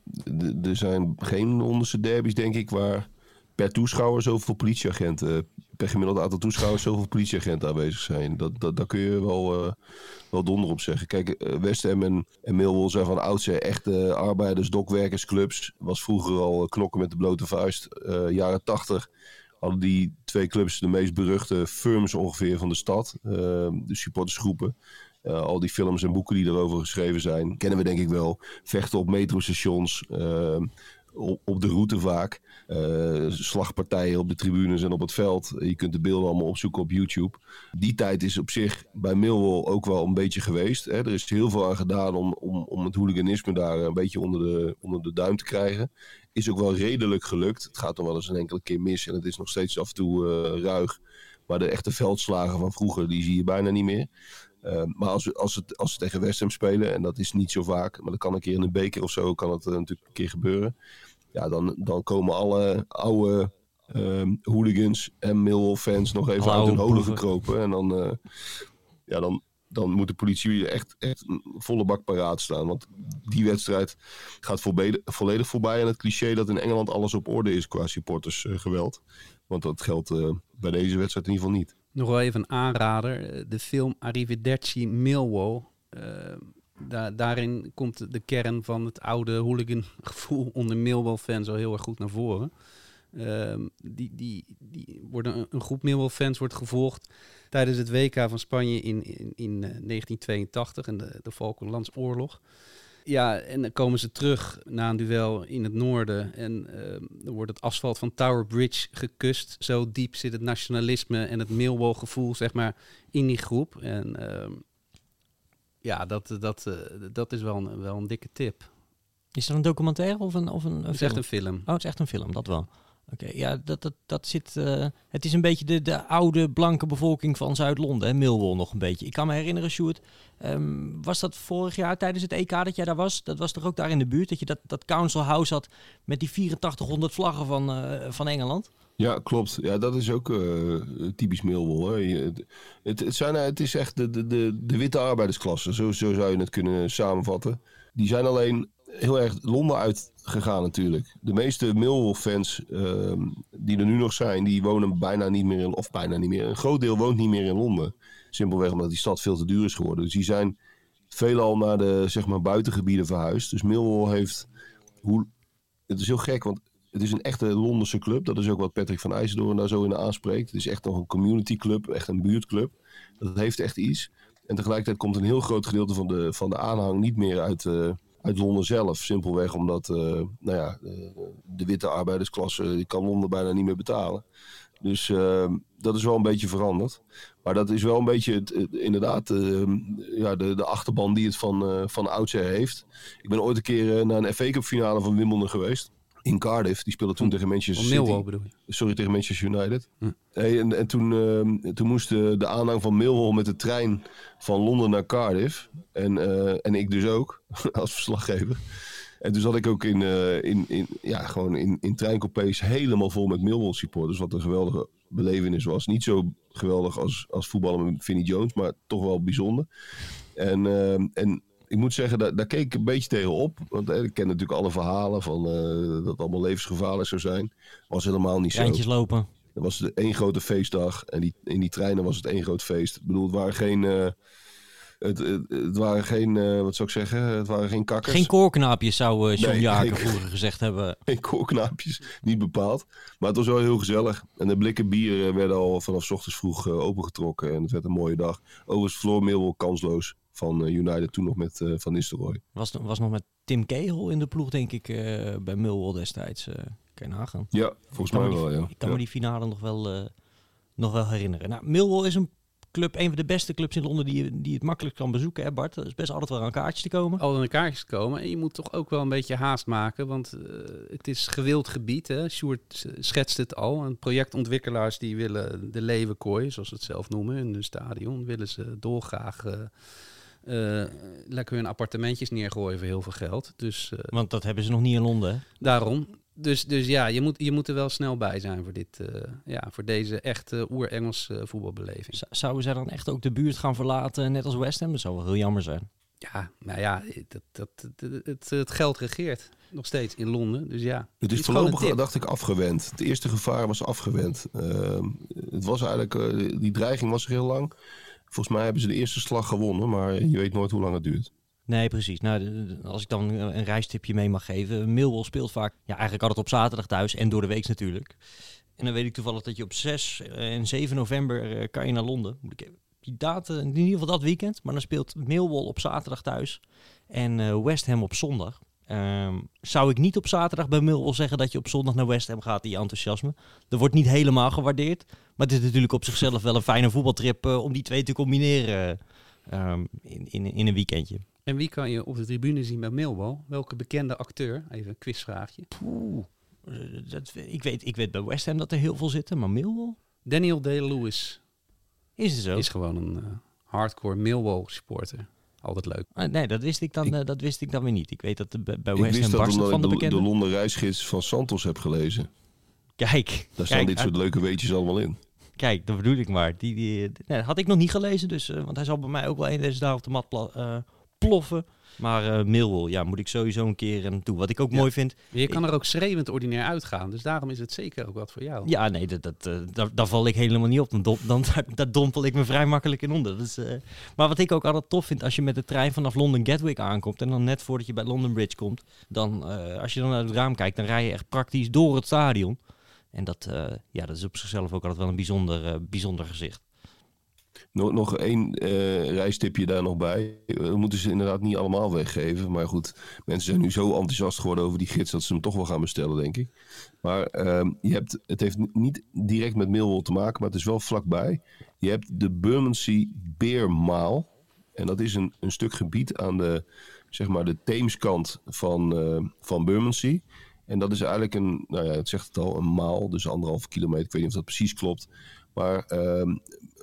er zijn geen onderste derbies, denk ik, waar per toeschouwer zoveel politieagenten, per gemiddeld aantal toeschouwers zoveel politieagenten aanwezig zijn. Dat, dat, daar kun je wel, eh, wel donder op zeggen. Kijk, eh, West Ham en, en Millwall zijn van oudsher echte arbeiders, dokwerkersclubs. Was vroeger al eh, knokken met de blote vuist. Eh, jaren tachtig hadden die twee clubs de meest beruchte firms ongeveer van de stad. Eh, de supportersgroepen. Eh, al die films en boeken die erover geschreven zijn, kennen we denk ik wel. Vechten op metrostations, eh, op, op de route vaak. Slagpartijen op de tribunes en op het veld. Je kunt de beelden allemaal opzoeken op YouTube. Die tijd is op zich bij Millwall ook wel een beetje geweest. Hè. Er is heel veel aan gedaan om, om, om het hooliganisme daar een beetje onder de, onder de duim te krijgen. Is ook wel redelijk gelukt. Het gaat nog wel eens een enkele keer mis en het is nog steeds af en toe eh, ruig. Maar de echte veldslagen van vroeger, die zie je bijna niet meer. Uh, maar als, we, als, het, als ze tegen West Ham spelen, en dat is niet zo vaak, maar dat kan een keer in een beker of zo, kan het uh, natuurlijk een keer gebeuren. Ja, dan, dan komen alle oude um, hooligans en Millwall-fans nog even uit hun holen gekropen. En dan, uh, ja, dan, dan moet de politie echt, echt volle bak paraat staan. Want die wedstrijd gaat volledig, voorbij aan het cliché dat in Engeland alles op orde is qua supportersgeweld. Want dat geldt uh, bij deze wedstrijd in ieder geval niet. Nog wel even een aanrader. De film Arrivederci Millwall. Da daarin komt de kern van het oude hooligan gevoel onder Millwall-fans al heel erg goed naar voren. Uh, die, die, die worden een, een groep Millwall-fans wordt gevolgd tijdens het WK van Spanje in, in, in 1982 en de, de Falklandsoorlog. Ja, en dan komen ze terug na een duel in het noorden. En uh, dan wordt het asfalt van Tower Bridge gekust. Zo diep zit het nationalisme en het Millwall-gevoel, zeg maar, in die groep. En uh, ja, dat, dat, uh, dat is wel een, wel een dikke tip. Is dat een documentaire of een, of een, een is film? echt een film. Oh, het is echt een film, dat wel. Oké, ja, dat, dat, dat zit. Uh, het is een beetje de, de oude blanke bevolking van Zuid-Londen? Millwall nog een beetje. Ik kan me herinneren, Sjoerd, um, was dat vorig jaar tijdens het EK dat jij daar was? Dat was toch ook daar in de buurt, dat je dat, dat Council House had met die 8400 vlaggen van, uh, van Engeland? Ja, klopt. Ja, dat is ook uh, typisch Millwall. Het, het, het, zijn, het is echt de, de, de, de witte arbeidersklasse, zo, zo zou je het kunnen samenvatten. Die zijn alleen heel erg Londen uitgegaan natuurlijk. De meeste Millwall-fans uh, die er nu nog zijn, die wonen bijna niet meer in, of bijna niet meer. Een groot deel woont niet meer in Londen. Simpelweg omdat die stad veel te duur is geworden. Dus die zijn veelal naar de zeg maar, buitengebieden verhuisd. Dus Millwall heeft, hoe, het is heel gek, want het is een echte Londense club. Dat is ook wat Patrick van IJsseldoorn daar zo in aanspreekt. Het is echt nog een community club, echt een buurtclub. Dat heeft echt iets. En tegelijkertijd komt een heel groot gedeelte van de, van de aanhang niet meer uit, uh, uit Londen zelf. Simpelweg omdat uh, nou ja, de, de, witte arbeidersklasse die kan Londen bijna niet meer betalen. Dus uh, dat is wel een beetje veranderd. Maar dat is wel een beetje het, inderdaad ja, de, de achterban die het van, van oudsher heeft. Ik ben ooit een keer naar een FA Cup finale van Wimbledon geweest in Cardiff. Die speelde toen tegen Manchester City. Millwall bedoel je? Sorry, tegen Manchester United. Hm. Hey, en, en toen, uh, toen moest de, de aanhang van Millwall met de trein van Londen naar Cardiff. En, uh, en ik dus ook, als verslaggever. En toen zat ik ook in, uh, in, in, ja, gewoon in, in treincoupés helemaal vol met Millwall supporters. Wat een geweldige belevenis was. Niet zo geweldig als, als voetballen met Vinnie Jones, maar toch wel bijzonder. En, en ik moet zeggen, daar, daar, keek ik een beetje tegen op. Want eh, ik ken natuurlijk alle verhalen van uh, dat het allemaal levensgevaarlijk zou zijn. Was helemaal niet zo. lopen. Dat was één grote feestdag. En die, in die treinen was het één groot feest. Ik bedoel, het waren geen... Uh, het, het, het, waren geen, uh, wat zou ik zeggen, het waren geen kakkers. Geen koorknaapjes zou uh, John nee, vroeger gezegd hebben. Geen koorknaapjes, niet bepaald. Maar het was wel heel gezellig. En de blikken bier werden al vanaf ochtends vroeg uh, opengetrokken. En het werd een mooie dag. Overigens Millwall kansloos van United toen nog met uh, Van Nistelrooy. Was, was nog met Tim Kegel in de ploeg, denk ik, uh, bij Millwall destijds. Uh, kan je nagaan. Ja, volgens mij die, wel, ja. Ik kan ja. me die finale nog wel, nog wel herinneren. Nou, Millwall is een club, een van de beste clubs in Londen die, die het makkelijk kan bezoeken, hè Bart? Er is best altijd wel aan kaartjes te komen. Al aan kaartjes te komen. En je moet toch ook wel een beetje haast maken, want uh, het is gewild gebied. Hè? Sjoerd schetst het al. En projectontwikkelaars die willen de leeuwenkooi, zoals ze het zelf noemen, in hun stadion, willen ze dolgraag... Uh, uh, lekker hun appartementjes neergooien voor heel veel geld. Dus, uh, Want dat hebben ze nog niet in Londen. Hè? Daarom. Dus, dus ja, je moet, je moet er wel snel bij zijn voor, dit, uh, ja, voor deze echte oer-Engels voetbalbeleving. Z zouden zij dan echt ook de buurt gaan verlaten, net als West Ham? Dat zou wel heel jammer zijn. Ja, nou ja, dat, dat, het, het, het geld regeert nog steeds in Londen. Dus ja. Het is voorlopig, dacht ik, afgewend. Het eerste gevaar was afgewend. Uh, het was eigenlijk, uh, die dreiging was heel lang. Volgens mij hebben ze de eerste slag gewonnen, maar je weet nooit hoe lang het duurt. Nee, precies. Nou, als ik dan een reistipje mee mag geven. Millwall speelt vaak, ja, eigenlijk altijd op zaterdag thuis en door de week natuurlijk. En dan weet ik toevallig dat je op 6 en 7 november uh, kan je naar Londen. Moet ik die datum, in ieder geval dat weekend. Maar dan speelt Millwall op zaterdag thuis en uh, West Ham op zondag. Um, zou ik niet op zaterdag bij Millwall zeggen dat je op zondag naar West Ham gaat, die enthousiasme. Dat wordt niet helemaal gewaardeerd. Maar het is natuurlijk op zichzelf wel een fijne voetbaltrip uh, om die twee te combineren um, in, in, in een weekendje. En wie kan je op de tribune zien bij Millwall? Welke bekende acteur? Even een quizvraagje. Poeh, dat, ik, weet, ik weet bij West Ham dat er heel veel zitten, maar Millwall? Daniel Day-Lewis. Is het zo? Is gewoon een uh, hardcore Millwall supporter. Altijd leuk. Ah, nee, dat wist ik dan, ik, uh, dat wist ik dan weer niet. Ik weet dat de, bij West Ham Ham van de, de bekende. de Londen reisgids van Santos heb gelezen. Kijk. Daar staan kijk, dit soort leuke weetjes allemaal in. Kijk, dat bedoel ik maar. Die, die, nee, had ik nog niet gelezen, dus, uh, want hij zal bij mij ook wel een deze dagen op de mat uh, ploffen. Maar uh, Millwall, ja, moet ik sowieso een keer naartoe. Wat ik ook ja. mooi vind... Je kan er ook schreeuwend ordinair uitgaan. Dus daarom is het zeker ook wat voor jou. Ja, nee, dat, dat, uh, daar, daar val ik helemaal niet op. Dan, dom, dan daar, dompel ik me vrij makkelijk in onder. Dus, uh, maar wat ik ook altijd tof vind, als je met de trein vanaf London Gatwick aankomt... en dan net voordat je bij London Bridge komt... dan als je dan naar het raam kijkt, dan rij je echt praktisch door het stadion. En dat, ja, dat is op zichzelf ook altijd wel een bijzonder, bijzonder gezicht. Nog, nog één uh, reistipje daar nog bij. We moeten ze inderdaad niet allemaal weggeven. Maar goed, mensen zijn nu zo enthousiast geworden over die gids... dat ze hem toch wel gaan bestellen, denk ik. Maar uh, je hebt, het heeft niet direct met Millwall te maken... maar het is wel vlakbij. Je hebt de Bermondsey Beermaal. En dat is een, een stuk gebied aan de, zeg maar de Theemskant van, uh, van Bermondsey. En dat is eigenlijk een, nou ja, het zegt het al, een maal. Dus anderhalve kilometer. Ik weet niet of dat precies klopt. Maar uh,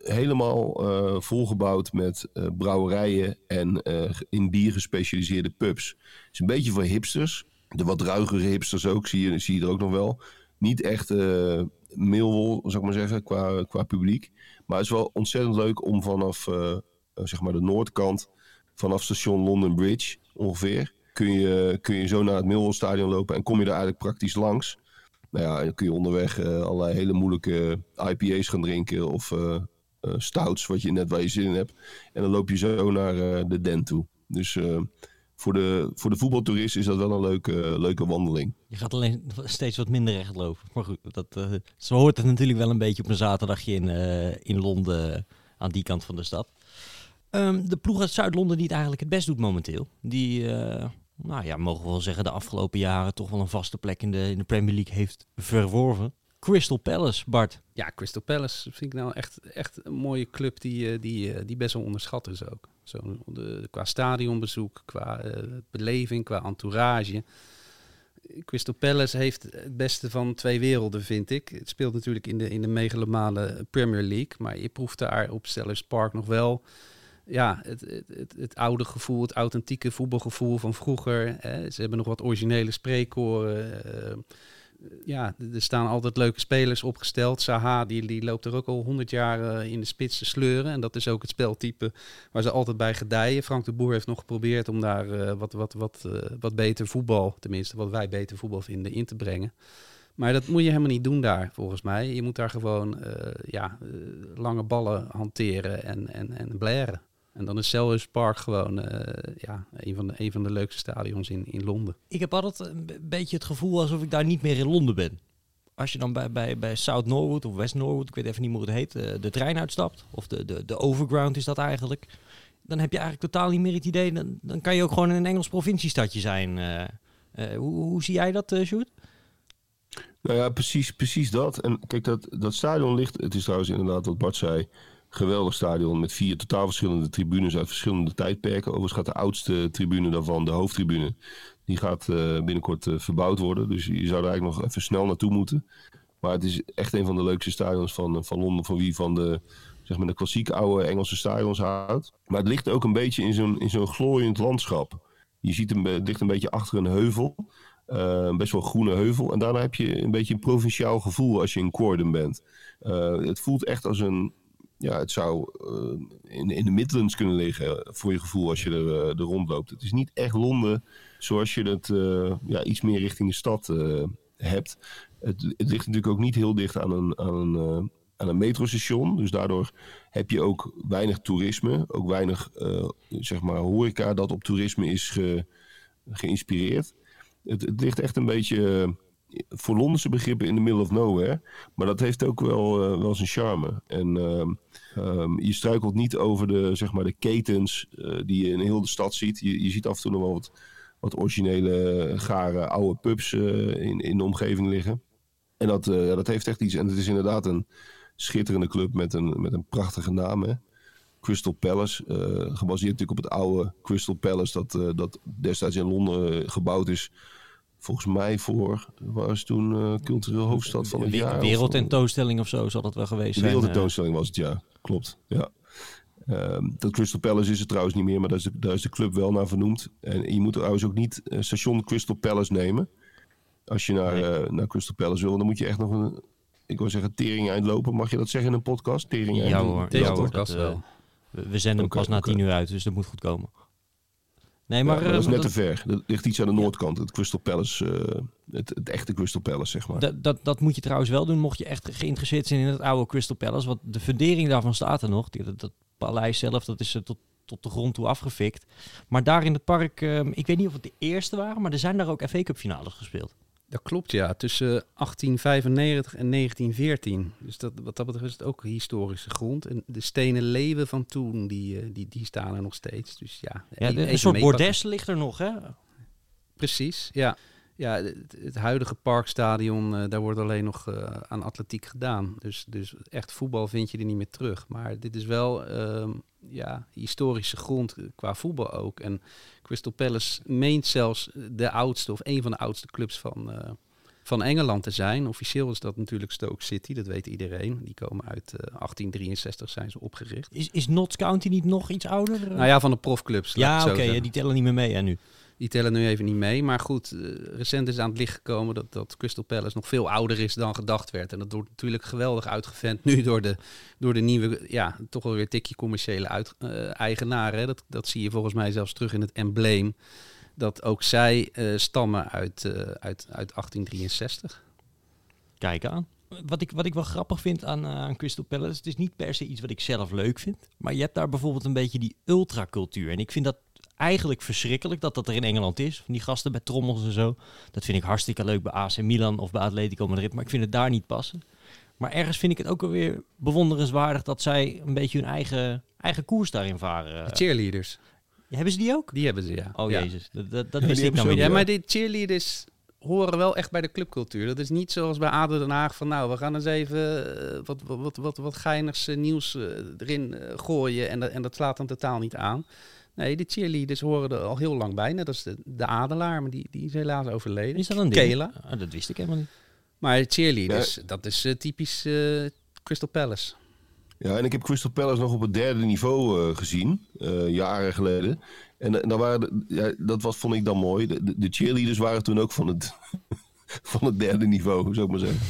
helemaal uh, volgebouwd met uh, brouwerijen en uh, in bier gespecialiseerde pubs. Het is een beetje voor hipsters. De wat ruigere hipsters ook, zie je, zie je er ook nog wel. Niet echt uh, Millwall, zou ik maar zeggen, qua, qua publiek. Maar het is wel ontzettend leuk om vanaf zeg maar de noordkant, vanaf station London Bridge ongeveer, kun je, kun je zo naar het Millwall stadion lopen en kom je daar eigenlijk praktisch langs. Nou ja, dan kun je onderweg allerlei hele moeilijke IPA's gaan drinken of stouts, wat je net waar je zin in hebt. En dan loop je zo naar uh, de den toe. Dus uh, voor de, voor de voetbaltoerist is dat wel een leuke, leuke wandeling. Je gaat alleen steeds wat minder recht lopen. Maar goed, dat, eh, zo hoort het natuurlijk wel een beetje op een zaterdagje in, eh, in Londen, aan die kant van de stad. Ehm, de ploeg uit Zuid-Londen die het eigenlijk het best doet momenteel. Die, eh, nou ja, mogen we wel zeggen, de afgelopen jaren toch wel een vaste plek in de, in de Premier League heeft verworven. Crystal Palace, Bart. Ja, Crystal Palace vind ik nou echt, echt een mooie club die, eh, die, eh, die best wel onderschat is ook. Zo, de, qua stadionbezoek, qua uh, beleving, qua entourage. Crystal Palace heeft het beste van twee werelden, vind ik. Het speelt natuurlijk in de, in de megalomane Premier League, maar je proeft daar op Sellers Park nog wel ja, het, het, het, het, oude gevoel, het authentieke voetbalgevoel van vroeger. Hè. Ze hebben nog wat originele spreekkoren ja, er staan altijd leuke spelers opgesteld. Saha, die, die loopt er ook al honderd jaar eh, in de spits te sleuren. En dat is ook het speltype waar ze altijd bij gedijen. Frank de Boer heeft nog geprobeerd om daar uh, wat, wat, wat, uh, wat beter voetbal, tenminste wat wij beter voetbal vinden, in te brengen. Maar dat moet je helemaal niet doen daar, volgens mij. Je moet daar gewoon ja, lange ballen hanteren en, en, en blaren. En dan is Selhurst Park gewoon uh, ja, een, van de, een van de leukste stadions in, in Londen. Ik heb altijd een beetje het gevoel alsof ik daar niet meer in Londen ben. Als je dan bij, bij, bij South Norwood of West Norwood, ik weet even niet meer hoe het heet, uh, de trein uitstapt. Of de, de, de overground is dat eigenlijk. Dan heb je eigenlijk totaal niet meer het idee. Dan, dan kan je ook gewoon in een Engels provinciestadje zijn. Uh, hoe, hoe, zie jij dat, uh, Sjoerd? Nou ja, precies, precies dat. En kijk, dat, dat stadion ligt, het is trouwens inderdaad wat Bart zei, geweldig stadion met vier totaal verschillende tribunes uit verschillende tijdperken. Overigens gaat de oudste tribune daarvan, de hoofdtribune, die gaat uh, binnenkort uh, verbouwd worden. Dus je zou er eigenlijk nog even snel naartoe moeten. Maar het is echt een van de leukste stadions van, van Londen, van wie van de, zeg maar de klassieke oude Engelse stadions houdt. Maar het ligt ook een beetje in zo'n, in zo'n glooiend landschap. Je ziet hem, het ligt een beetje achter een heuvel. Best wel groene heuvel. En daarna heb je een beetje een provinciaal gevoel als je in Corden bent. het voelt echt als een, ja, het zou uh, in, in de Midlands kunnen liggen voor je gevoel als je er, uh, er rondloopt. Het is niet echt Londen zoals je het ja, iets meer richting de stad hebt. Het, ligt natuurlijk ook niet heel dicht aan een, aan een, aan een metrostation. Dus daardoor heb je ook weinig toerisme. Ook weinig zeg maar horeca dat op toerisme is ge, geïnspireerd. Het ligt echt een beetje voor Londense begrippen in the middle of nowhere. Maar dat heeft ook wel, uh, wel zijn charme. En uh, um, je struikelt niet over de, zeg maar, de ketens uh, die je in heel de stad ziet. Je, je ziet af en toe nog wel wat, wat originele, gare, oude pubs in, in de omgeving liggen. En dat, dat heeft echt iets. En het is inderdaad een schitterende club met een, met een prachtige naam. Crystal Palace. gebaseerd natuurlijk op het oude Crystal Palace dat, dat destijds in Londen gebouwd is volgens mij voor, was toen uh, cultureel hoofdstad van het jaar. Wereldtentoonstelling of zo zal dat wel geweest zijn. Wereldtentoonstelling was het, ja. Klopt, ja. Um, dat Crystal Palace is het trouwens niet meer, maar daar is, de, daar is de club wel naar vernoemd. En je moet trouwens ook niet uh, station Crystal Palace nemen. Als je naar, nee. uh, naar Crystal Palace wil, dan moet je echt nog een, ik wil zeggen, tering eind lopen. Mag je dat zeggen in een podcast? Tering eind. Ja hoor, ja, hoor dat, wel. We, we zenden okay, hem pas okay. na tien uur uit, dus dat moet goed komen. Nee, maar, ja, maar dat is net dat, te ver. Dat ligt iets aan de noordkant. Het Crystal Palace, uh, het, het, echte Crystal Palace, zeg maar. Dat, dat, dat moet je trouwens wel doen, mocht je echt geïnteresseerd zijn in het oude Crystal Palace. Want de fundering daarvan staat er nog. Dat, dat paleis zelf, dat is uh, tot, tot de grond toe afgefikt. Maar daar in het park, uh, ik weet niet of het de eerste waren, maar er zijn daar ook FA Cup finales gespeeld. Dat klopt, ja. Tussen 1895 en 1914. Dus dat, wat dat betreft is het ook historische grond. En de stenen leeuwen van toen, die, die, die staan er nog steeds. Dus ja, een soort bordes ligt er nog, hè? Precies, ja. Ja, het, het huidige parkstadion, uh, daar wordt alleen nog uh, aan atletiek gedaan. Dus, dus echt voetbal vind je er niet meer terug. Maar dit is wel uh, ja, historische grond qua voetbal ook. En Crystal Palace meent zelfs de oudste of een van de oudste clubs van, uh, van Engeland te zijn. Officieel is dat natuurlijk Stoke City, dat weet iedereen. Die komen uit uh, 1863, zijn ze opgericht. Is, is Notts County niet nog iets ouder? Nou ja, van de profclubs. Ja, oké, okay, die tellen niet meer mee hè, nu. Die tellen nu even niet mee. Maar goed, uh, recent is aan het licht gekomen dat, dat Crystal Palace nog veel ouder is dan gedacht werd. En dat wordt natuurlijk geweldig uitgevent nu door de, door de nieuwe, ja, toch wel weer tikje commerciële uit, uh, eigenaren. Dat, dat zie je volgens mij zelfs terug in het embleem. Dat ook zij uh, stammen uit, uit, uit 1863. Kijk aan. Wat ik, wat ik wel grappig vind aan, aan Crystal Palace, het is niet per se iets wat ik zelf leuk vind. Maar je hebt daar bijvoorbeeld een beetje die ultracultuur. En ik vind dat eigenlijk verschrikkelijk dat dat er in Engeland is. Van die gasten bij trommels en zo. Dat vind ik hartstikke leuk bij AC Milan of bij Atletico Madrid. Maar ik vind het daar niet passen. Maar ergens vind ik het ook alweer bewonderenswaardig dat zij een beetje hun eigen, eigen koers daarin varen. De cheerleaders, Hebben ze die ook? die hebben ze, ja. Oh ja. jezus, dat, dat, dat Ja, wist die ik nou weer ze Ja, maar die cheerleaders horen wel echt bij de clubcultuur. Dat is niet zoals bij ADO Den Haag van nou, we gaan eens even eh, wat, wat, wat, wat, wat geinigs nieuws eh, erin eh, gooien en, dat- en dat slaat dan totaal niet aan. Nee, de cheerleaders horen er al heel lang bij. Net als de, de Adelaar, maar die, die is helaas overleden. Is dat een ding? Kela. Ah, dat wist ik helemaal niet. Maar cheerleaders, dat is eh, typisch eh, Crystal Palace. Ja, en ik heb Crystal Palace nog op het derde niveau eh, gezien, eh, jaren geleden. En, daar waren de- ja, dat was, vond ik dan mooi. De, de- de cheerleaders waren toen ook van het, van het derde niveau, zou ik maar zeggen.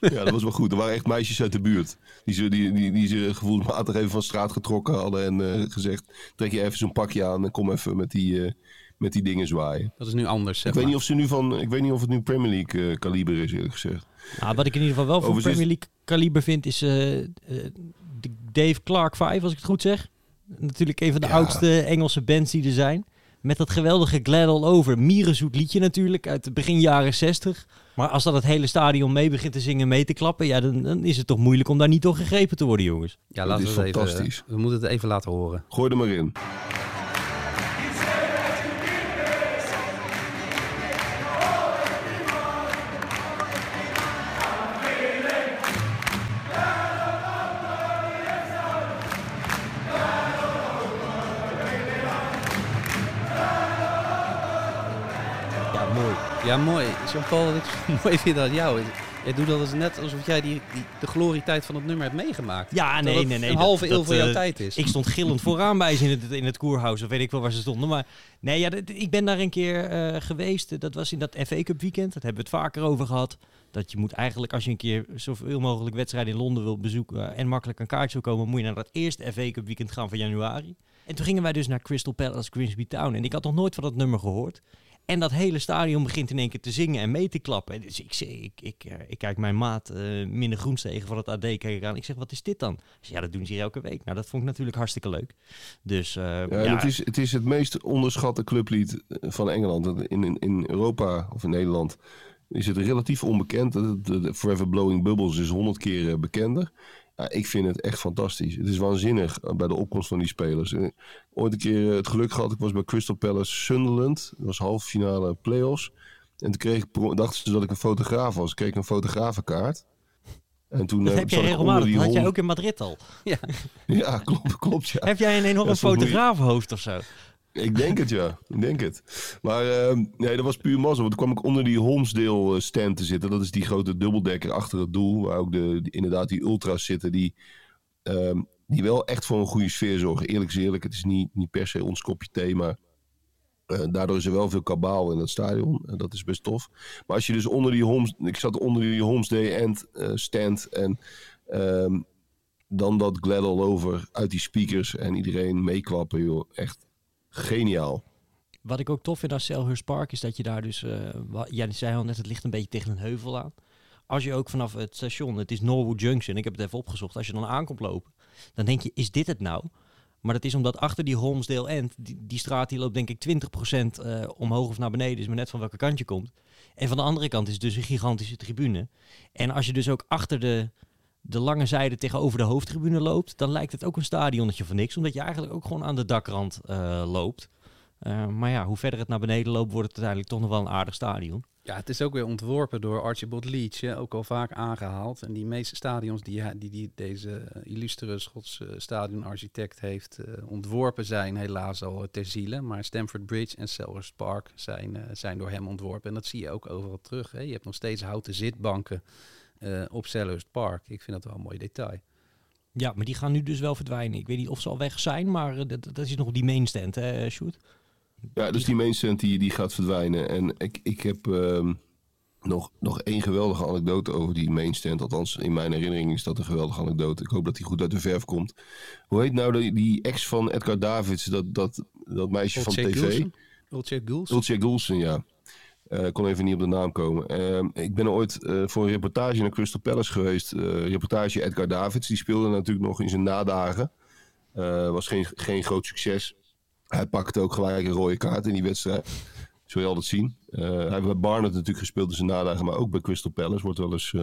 ja, dat was wel goed. Er waren echt meisjes uit de buurt. Die ze, die, die, die ze gevoelsmatig even van straat getrokken hadden en eh, gezegd... trek je even zo'n pakje aan en kom even met die, eh, met die dingen zwaaien. Dat is nu anders, zeg Ik weet, niet of ze nu van, ik weet niet of het nu Premier League eh, kaliber is, eerlijk gezegd. Nou, wat ik in ieder geval wel van Premier League kaliber vind, is eh, eh, de Dave Clark 5, als ik het goed zeg. Natuurlijk een van de Ja. oudste Engelse bands die er zijn. Met dat geweldige Glad All Over. Mierenzoet liedje natuurlijk, uit de begin jaren 60. Maar als dat het hele stadion mee begint te zingen, mee te klappen... ja, dan, dan is het toch moeilijk om daar niet door gegrepen te worden, jongens. Ja, laten we het even... fantastisch. We moeten het even laten horen. Gooi er maar in. Mooi. Ja, mooi. Jean-Paul, wat ik mooi vind aan jou is... Jij doet dat eens net alsof jij die, die, de glorietijd van het nummer hebt meegemaakt. Ja, nee, nee, nee. Een halve eeuw voor jouw eh, tijd is. Ik stond gillend vooraan bij ze in het, in het koerhuis. Of weet ik wel waar ze stonden. Maar nee, ja, dat- ik ben daar een keer eh, geweest. Dat was in dat FA Cup weekend. Dat hebben we het vaker over gehad. Dat je moet eigenlijk, als je een keer zoveel mogelijk wedstrijden in Londen wil bezoeken... en makkelijk een kaartje wil komen... moet je naar dat eerste FA Cup weekend gaan van januari. En toen gingen wij dus naar Crystal Palace Grimsby Town. En ik had nog nooit van dat nummer gehoord. En dat hele stadion begint in één keer te zingen en mee te klappen. Dus ik, zeg- ik, ik, eh, ik kijk mijn maat uh, Minne Groenstegen van het AD kijken aan. Ik zeg, wat is dit dan? Ja, dat doen ze hier elke week. Nou, dat vond ik natuurlijk hartstikke leuk. Dus eh, Ja, Het, is, het is het meest onderschatte clublied van Engeland. In, in, in Europa of in Nederland is het relatief onbekend. De, Forever Blowing Bubbles is honderd keer bekender. Ja, ik vind het echt fantastisch. Het is waanzinnig eh, bij de opkomst van die spelers. Eh, Ooit een keer eh, het geluk gehad. Ik was bij Crystal Palace Sunderland. Dat was halve finale play-offs. En toen kreeg ik, dachten ze dat ik een fotograaf was. Ik kreeg een fotografenkaart. En toen dat heb je regelmatig. die Dat had jij hond- ook in Madrid al. Ja, klopt, klopt ja. Heb jij een enorm Ja, je- fotografenhoofd of zo? Ik denk het, ja. Ik denk het. Maar ehm, nee, dat was puur mazzel. Want toen kwam ik onder die Holmesdale eh, stand te zitten. Dat is die grote dubbeldekker achter het doel. Waar ook de, inderdaad die ultras zitten. Die, ehm, die wel echt voor een goede sfeer zorgen. Eerlijk is eerlijk. Het is niet, niet per se ons kopje thee. Maar eh, daardoor is er wel veel kabaal in het stadion. En dat is best tof. Maar als je dus onder die Holmes... Ik zat onder die Holmesdale end, eh, stand. En ehm, dan dat glad all over uit die speakers. En iedereen meeklappen, joh. Echt geniaal. Wat ik ook tof vind aan Selhurst Park is dat je daar dus... wa- jij zei al net, het ligt een beetje tegen een heuvel aan. Als je ook vanaf het station, het is Norwood Junction, ik heb het even opgezocht. Als je dan aankomt lopen, dan denk je, is dit het nou? Maar dat is omdat achter die Holmesdale End, die, die straat die loopt denk ik 20% eh, omhoog of naar beneden. Is maar net van welke kant je komt. En van de andere kant is dus een gigantische tribune. En als je dus ook achter de, de lange zijde tegenover de hoofdtribune loopt, dan lijkt het ook een stadionnetje van niks. Omdat je eigenlijk ook gewoon aan de dakrand eh, loopt. Eh, maar ja, hoe verder het naar beneden loopt, wordt het uiteindelijk toch nog wel een aardig stadion. Ja, het is ook weer ontworpen door Archibald Leach, ook al vaak aangehaald. En die meeste stadions die, die, deze eh, illustere Schotse stadionarchitect heeft ontworpen zijn helaas al ter ziele. Maar Stamford Bridge en Selhurst Park zijn, zijn door hem ontworpen. En dat zie je ook overal terug. Hè. Je hebt nog steeds houten zitbanken eh, op Selhurst Park. Ik vind dat wel een mooi detail. Ja, maar die gaan nu dus wel verdwijnen. Ik weet niet of ze al weg zijn, maar eh, dat, dat is nog die mainstand, hè, Sjoerd? Ja, dus die mainstand die, die gaat verdwijnen. En ik, ik heb ehm, nog, nog één geweldige anekdote over die mainstand. Althans, in mijn herinnering is dat een geweldige anekdote. Ik hoop dat die goed uit de verf komt. Hoe heet nou die, die ex van Edgar Davids, dat, dat, dat meisje van Ulche tv? Goulson? Ulche Goulson, ja. Eh, kon even niet op de naam komen. Ehm, ik ben ooit eh, voor een reportage naar Crystal Palace geweest. Eh, reportage Edgar Davids. Die speelde natuurlijk nog in zijn nadagen. Was geen, geen groot succes. Hij pakte ook gelijk een rode kaart in die wedstrijd. Zul je altijd zien. Hij heeft bij Barnet natuurlijk gespeeld in zijn nadagen, maar ook bij Crystal Palace wordt wel eens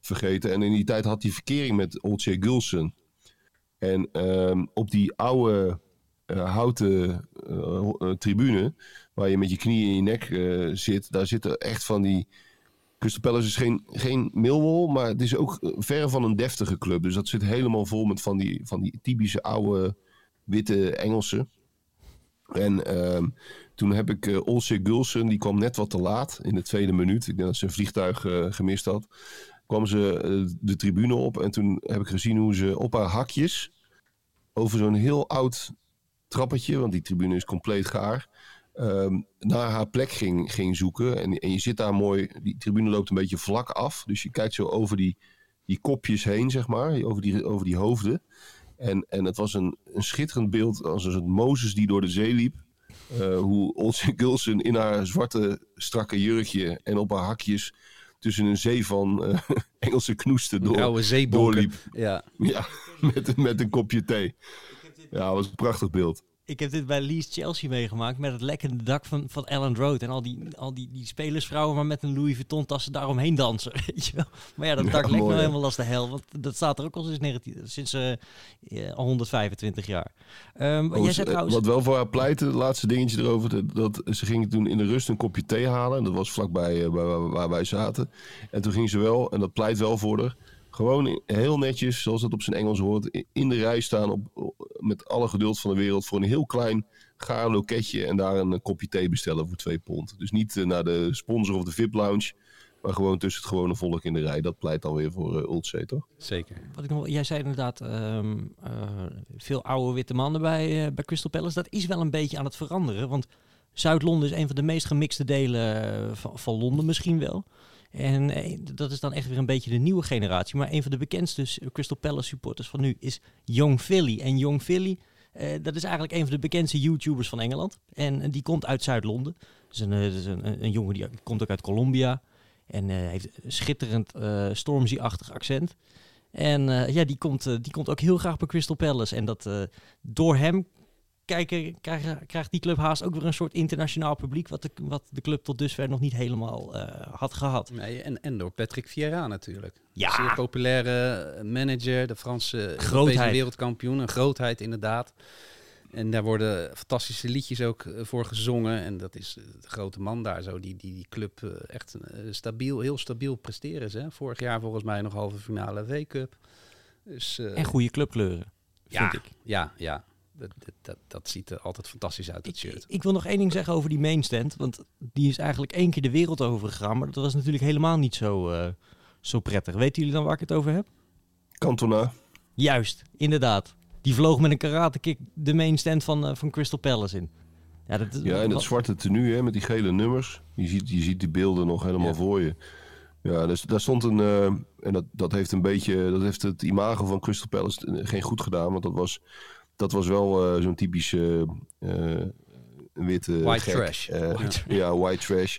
vergeten. En in die tijd had hij verkering met Olcay Gulsen. En ehm, op die oude houten tribune, waar je met je knieën in je nek eh, zit, daar zitten echt van die... Crystal Palace is geen, geen Millwall, maar het is ook eh, verre van een deftige club. Dus dat zit helemaal vol met van die, van die typische oude witte Engelsen. En ehm, toen heb ik uh, Olsje Gulsen, die kwam net wat te laat in de tweede minuut. Ik denk dat ze een vliegtuig gemist had. Kwam ze de tribune op en toen heb ik gezien hoe ze op haar hakjes over zo'n heel oud trappetje, want die tribune is compleet gaar, ehm, naar haar plek ging, ging zoeken. En, en je zit daar mooi, die tribune loopt een beetje vlak af. Dus je kijkt zo over die, die kopjes heen, zeg maar, over die, over die hoofden. En, en het was een, een schitterend beeld als een Mozes die door de zee liep. Eh, hoe Olsen Gulsen in haar zwarte strakke jurkje en op haar hakjes tussen een zee van eh, Engelse knoesten door, doorliep. Ja. Ja, met, met een kopje thee. Ja, was een prachtig beeld. Ik heb dit bij Leeds Chelsea meegemaakt met het lekkende dak van, van Ellen Road. En al die, al die, die spelersvrouwen maar met een Louis Vuitton tassen daaromheen dansen. Weet je wel? Maar ja, dat Ja, dak lijkt nou helemaal als de hel. Want dat staat er ook al sinds, 19, sinds eh, eh, al 125 jaar. Ehm, jij Overigens, zei eh, trouwens... Wat wel voor haar pleitte, het laatste dingetje erover, dat, dat ze ging toen in de rust een kopje thee halen. En dat was vlakbij uh, waar, waar wij zaten. En toen ging ze wel, en dat pleit wel voor haar, gewoon heel netjes, zoals het op zijn Engels hoort, in de rij staan op, met alle geduld van de wereld voor een heel klein gaar loketje en daar een, kopje thee bestellen voor twee pond. Dus niet eh, naar de sponsor of de VIP lounge, maar gewoon tussen het gewone volk in de rij. Dat pleit dan weer voor uh, Ultzee, toch? Zeker. Wat ik nog, jij zei inderdaad ehm, eh, veel oude witte mannen bij, eh, bij Crystal Palace. Dat is wel een beetje aan het veranderen. Want Zuid-Londen is een van de meest gemixte delen eh, van, van Londen misschien wel. En eh, dat is dan echt weer een beetje de nieuwe generatie. Maar een van de bekendste Crystal Palace supporters van nu is Young Philly. En Young Philly, eh, dat is eigenlijk een van de bekendste YouTubers van Engeland. En eh, die komt uit Zuid-Londen. Dus een, een, een, jongen die komt ook uit Colombia. En heeft een schitterend uh, Stormzy-achtig accent. En ja, die komt, die komt ook heel graag bij Crystal Palace. En dat door hem kijken, krijg, krijgt die club haast ook weer een soort internationaal publiek. Wat de, wat de club tot dusver nog niet helemaal uh, had gehad. Nee, en, en door Patrick Vieira natuurlijk. Ja. Zeer populaire manager, de Franse grootheid. wereldkampioen. Een grootheid inderdaad. En daar worden fantastische liedjes ook voor gezongen. En dat is de grote man daar zo, die die, die club echt stabiel, heel stabiel presteren. Ze. Vorig jaar volgens mij nog halve finale W-Cup. Dus, uh, en goede clubkleuren, ja, vind ik. Ja, ja. Dat, dat, dat, ziet er altijd fantastisch uit, het shirt. Ik, ik, wil nog één ding zeggen over die mainstand. Want die is eigenlijk één keer de wereld over gegaan. Maar dat was natuurlijk helemaal niet zo, uh, zo prettig. Weten jullie dan waar ik het over heb? Cantona. Juist, inderdaad. Die vloog met een karate kick de mainstand van, uh, van Crystal Palace in. Ja, dat, ja en het zwarte tenue hè, met die gele nummers. Je ziet, je ziet die beelden nog helemaal ja. voor je. Ja, dus daar stond een. Uh, en dat, dat heeft een beetje. Dat heeft het imago van Crystal Palace geen goed gedaan. Want dat was, dat was wel uh, zo'n typische. Uh, witte. White gek. trash. White. Ja, white trash.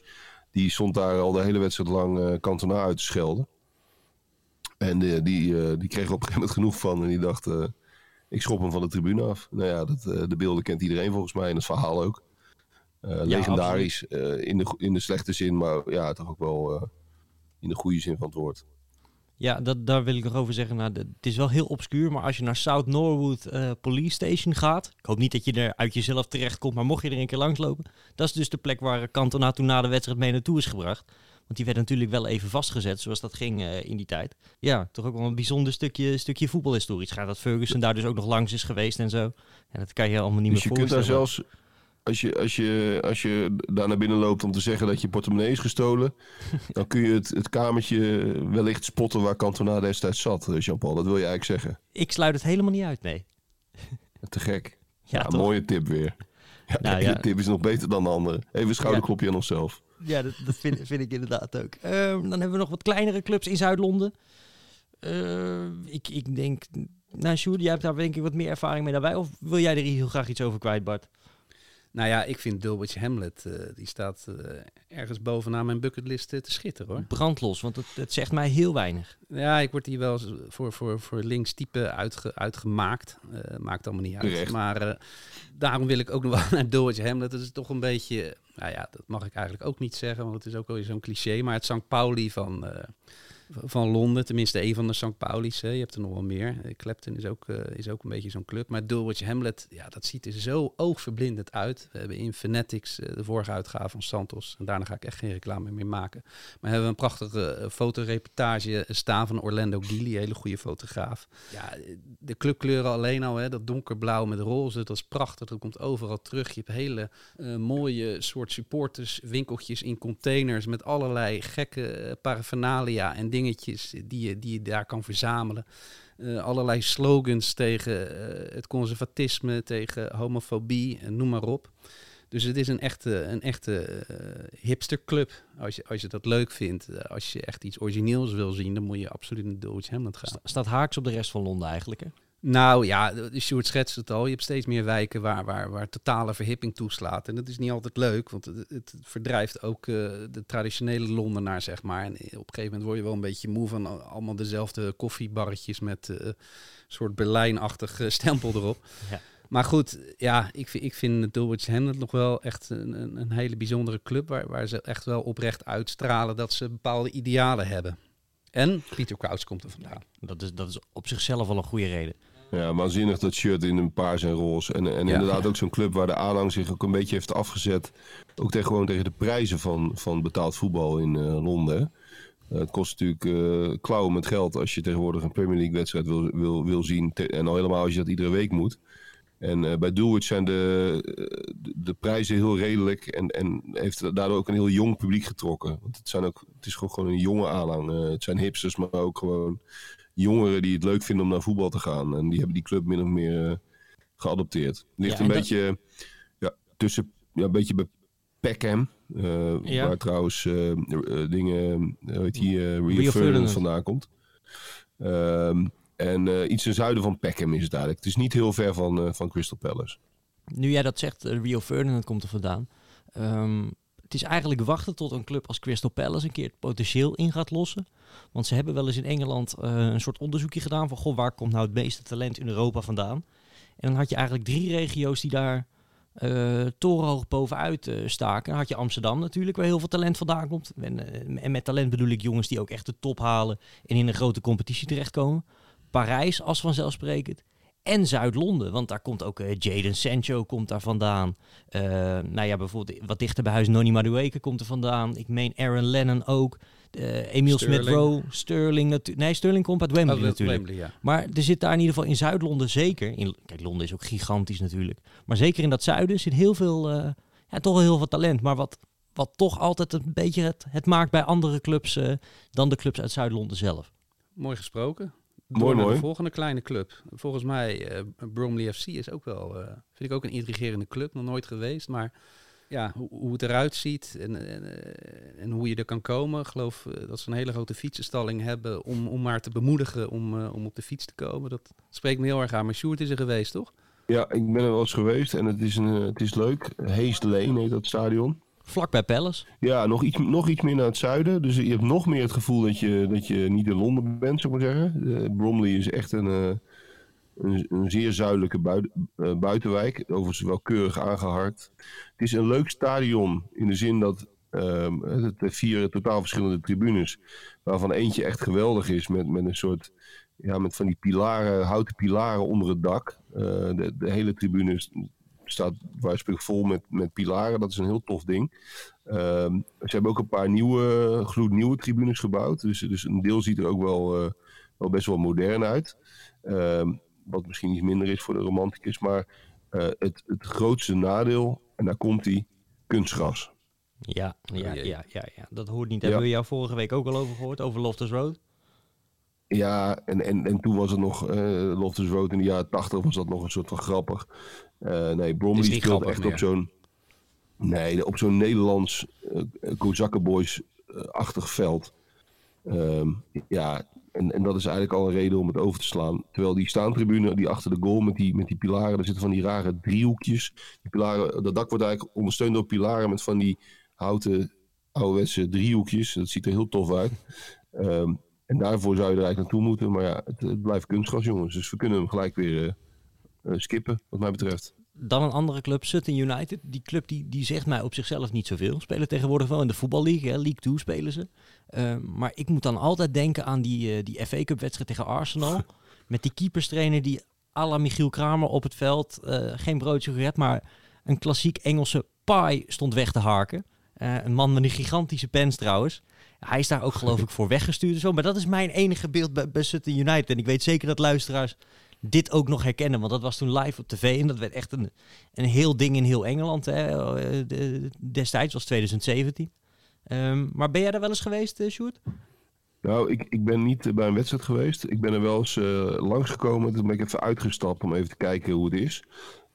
Die stond daar al de hele wedstrijd lang uh, Cantona uit te schelden. En die, uh, die kreeg er op een gegeven moment genoeg van. En die dacht, ik schop hem van de tribune af. Nou ja, dat, de beelden kent iedereen volgens mij. En het verhaal ook. Ja, legendarisch in, de, in de slechte zin. Maar ja, toch ook wel in de goede zin van het woord. Ja, dat, daar wil ik nog over zeggen. Nou, het is wel heel obscuur, maar als je naar South Norwood uh, Police Station gaat... Ik hoop niet dat je er uit jezelf terechtkomt, maar mocht je er een keer langslopen... Dat is dus de plek waar Cantona toen na de wedstrijd mee naartoe is gebracht. Want die werd natuurlijk wel even vastgezet, zoals dat ging uh, in die tijd. Ja, toch ook wel een bijzonder stukje, stukje voetbalhistorie. Het gaat dat Ferguson daar dus ook nog langs is geweest en zo. En dat kan je allemaal niet dus meer je voorstellen. kunt daar zelfs, als je, als, je, als je daar naar binnen loopt om te zeggen dat je portemonnee is gestolen... dan kun je het, het kamertje wellicht spotten waar Cantona destijds zat, eh, Jean-Paul. Dat wil je eigenlijk zeggen. Ik sluit het helemaal niet uit, nee. Te gek. Ja, ja mooie tip weer. Ja, nou, ja. tip is nog beter dan de andere. Even een schouderklopje aan onszelf. Ja, dat, dat vind, vind, ik inderdaad ook. Uh, dan hebben we nog wat kleinere clubs in Zuid-Londen. Uh, ik, ik denk... Nou, Sjoerd, jij hebt daar denk ik wat meer ervaring mee daarbij. Of wil jij er heel graag iets over kwijt, Bart? Nou ja, ik vind Dulwich Hamlet, eh, die staat eh, ergens bovenaan mijn bucketlist eh, te schitteren hoor. Brandlos, want het, het zegt mij heel weinig. Ja, ik word hier wel voor, voor, voor links type uitge, uitgemaakt. Maakt allemaal niet uit. Maar daarom wil ik ook nog wel naar Dulwich Hamlet. Dat is toch een beetje, nou ja, dat mag ik eigenlijk ook niet zeggen, want het is ook wel zo'n cliché. Maar het St. Pauli van, van Londen, tenminste een van de St. Pauli's. Je hebt er nog wel meer. Eh, Clapton is ook, eh, is ook een beetje zo'n club. Maar Dulwich Hamlet, ja, dat ziet er zo oogverblindend uit. We hebben in Fanatics, eh, de vorige uitgave van Santos, en daarna ga ik echt geen reclame meer maken. Maar hebben we een prachtige fotoreportage staan van Orlando Gili, hele goede fotograaf. Ja, de clubkleuren alleen al, hè, dat donkerblauw met roze, dat is prachtig. Dat komt overal terug. Je hebt hele mooie soort supporters, winkeltjes in containers met allerlei gekke paraphernalia en dingetjes die je, die je daar kan verzamelen. Eh, allerlei slogans tegen eh, het conservatisme, tegen homofobie, en noem maar op. Dus het is een echte, een echte eh, hipsterclub. Als je, als je dat leuk vindt, eh, als je echt iets origineels wil zien, dan moet je absoluut naar Dulwich Hamlet gaan. Sta- Staat haaks op de rest van Londen eigenlijk. Hè? Nou ja, de- Sjoerd schetst het al. Je hebt steeds meer wijken waar, waar, waar totale verhipping toeslaat. En dat is niet altijd leuk, want het, het verdrijft ook eh, de traditionele Londenaar, zeg maar. En op een gegeven moment word je wel een beetje moe van al- allemaal dezelfde koffiebarretjes met eh, een soort Berlijnachtig eh, stempel erop. Ja. Maar goed, ja, ik, vind- ik vind Dulwich Hamlet nog wel echt een, een, een hele bijzondere club... Waar, waar ze echt wel oprecht uitstralen dat ze bepaalde idealen hebben. En Peter Crouch komt er vandaan. Dat is, dat is op zichzelf al een goede reden. Ja, waanzinnig dat shirt in een paars en roze. En, en Ja. inderdaad ook zo'n club waar de aanhang zich ook een beetje heeft afgezet. Ook tegen, gewoon tegen de prijzen van, van betaald voetbal in eh, Londen. Eh, het kost natuurlijk eh klauwen met geld als je tegenwoordig een Premier League wedstrijd wil, wil, wil zien. En al helemaal als je dat iedere week moet. En bij Dulwich zijn de, de, de prijzen heel redelijk. En, en heeft daardoor ook een heel jong publiek getrokken. Want het, zijn ook, het is gewoon, gewoon een jonge aanhang. Het zijn hipsters, maar ook gewoon jongeren die het leuk vinden om naar voetbal te gaan. En die hebben die club min of meer eh, geadopteerd. Ligt Ja, een dat- beetje ja, tussen, ja, een beetje bij Peckham. eh, Ja. Waar trouwens eh, dingen, hoe heet die, Rio, Ferdinand vandaan komt. Ehm, en iets ten zuiden van Peckham is het eigenlijk. Het is niet heel ver van, van Crystal Palace. Nu jij dat zegt, Rio Ferdinand komt er vandaan. Ehm, het is eigenlijk wachten tot een club als Crystal Palace een keer het potentieel in gaat lossen. Want ze hebben wel eens in Engeland eh, een soort onderzoekje gedaan van... Goh, waar komt nou het meeste talent in Europa vandaan? En dan had je eigenlijk drie regio's die daar eh, torenhoog bovenuit eh, staken. Had je Amsterdam natuurlijk, waar heel veel talent vandaan komt. En, en met talent bedoel ik jongens die ook echt de top halen... en in een grote competitie terechtkomen. Parijs als vanzelfsprekend. En Zuid-Londen, want daar komt ook eh, Jaden Sancho komt daar vandaan. Eh, nou ja, bijvoorbeeld wat dichter bij huis, Noni Madueke komt er vandaan. Ik meen Aaron Lennon ook. Eh Emil. Smith-Rowe, Sterling natuurlijk. Nee, Sterling komt uit Wembley Oh, natuurlijk. Wembley, ja. Maar er zit daar in ieder geval in Zuid-Londen zeker. In, kijk, Londen is ook gigantisch natuurlijk. Maar zeker in dat zuiden zit heel veel, ja, toch wel heel veel talent. Maar wat, wat toch altijd een beetje het, het maakt bij andere clubs dan de clubs uit Zuid-Londen zelf. Mooi gesproken. Mooi, mooi. De volgende kleine club. Volgens mij, eh Bromley FC is ook wel, eh, vind ik ook een intrigerende club. Nog nooit geweest, maar ja, hoe, hoe het eruit ziet en, en, eh, en hoe je er kan komen. Ik geloof dat ze een hele grote fietsenstalling hebben om, om maar te bemoedigen om, om op de fiets te komen. Dat spreekt me heel erg aan. Maar Sjoerd is er geweest, toch? Ja, ik ben er wel eens geweest en het is, een, het is leuk. Hayes Lane heet dat stadion. Vlak bij Palace. Ja, nog iets, nog iets meer naar het zuiden. Dus je hebt nog meer het gevoel dat je, dat je niet in Londen bent, zou ik maar zeggen. Eh, Bromley is echt een, eh, een, een zeer zuidelijke bui- eh, buitenwijk. Overigens wel keurig aangeharkt. Het is een leuk stadion in de zin dat ehm, het vier totaal verschillende tribunes. Waarvan eentje echt geweldig is met, met een soort... Ja, met van die pilaren, houten pilaren onder het dak. De, de hele tribune is- staat waar spreken vol met, met pilaren. Dat is een heel tof ding. Ehm, ze hebben ook een paar nieuwe, gloednieuwe tribunes gebouwd. Dus, dus een deel ziet er ook wel, eh, wel best wel modern uit. Ehm, wat misschien iets minder is voor de romanticus. Maar eh, het, het grootste nadeel, en daar komt die, kunstgras. Ja, ja, Oh ja, ja, ja, dat hoort niet. Ja. Hebben we jou vorige week ook al over gehoord, over Loftus Road? Ja, en, en, en toen was het nog, eh Loftus Road in de jaren tachtig was dat nog een soort van grappig. Eh, nee, Bromley speelt echt meer. op zo'n... Nee, op zo'n Nederlands uh, Kozakkenboys-achtig veld. Ehm, ja, en, en dat is eigenlijk al een reden om het over te slaan. Terwijl die staantribune, die achter de goal met die, met die pilaren, daar zitten van die rare driehoekjes. Die pilaren, dat dak wordt eigenlijk ondersteund door pilaren met van die houten ouderwetse driehoekjes. Dat ziet er heel tof uit. Ehm, en daarvoor zou je er eigenlijk naartoe moeten. Maar ja, het, het blijft kunstgras, jongens. Dus we kunnen hem gelijk weer eh, eh, skippen, wat mij betreft. Dan een andere club, Sutton United. Die club die, die zegt mij op zichzelf niet zoveel. Spelen tegenwoordig wel in de voetballeague, hè? League 2 spelen ze. Uh, maar ik moet dan altijd denken aan die, uh, die FA Cup wedstrijd tegen Arsenal. met die keeperstrainer die à la Michiel Kramer op het veld geen broodje gered, maar een klassiek Engelse pie stond weg te harken. een man met een gigantische pens trouwens. Hij is daar ook geloof ik voor weggestuurd. Zo. Maar dat is mijn enige beeld bij, bij Sutton United. En ik weet zeker dat luisteraars dit ook nog herkennen. Want dat was toen live op tv en dat werd echt een, een heel ding in heel Engeland. Hè. Destijds was 2017. Um, maar ben jij daar wel eens geweest, uh, Sjoerd? Nou, ik, ik ben niet bij een wedstrijd geweest. Ik ben er wel eens uh, langsgekomen. Toen ben ik even uitgestapt om even te kijken hoe het is.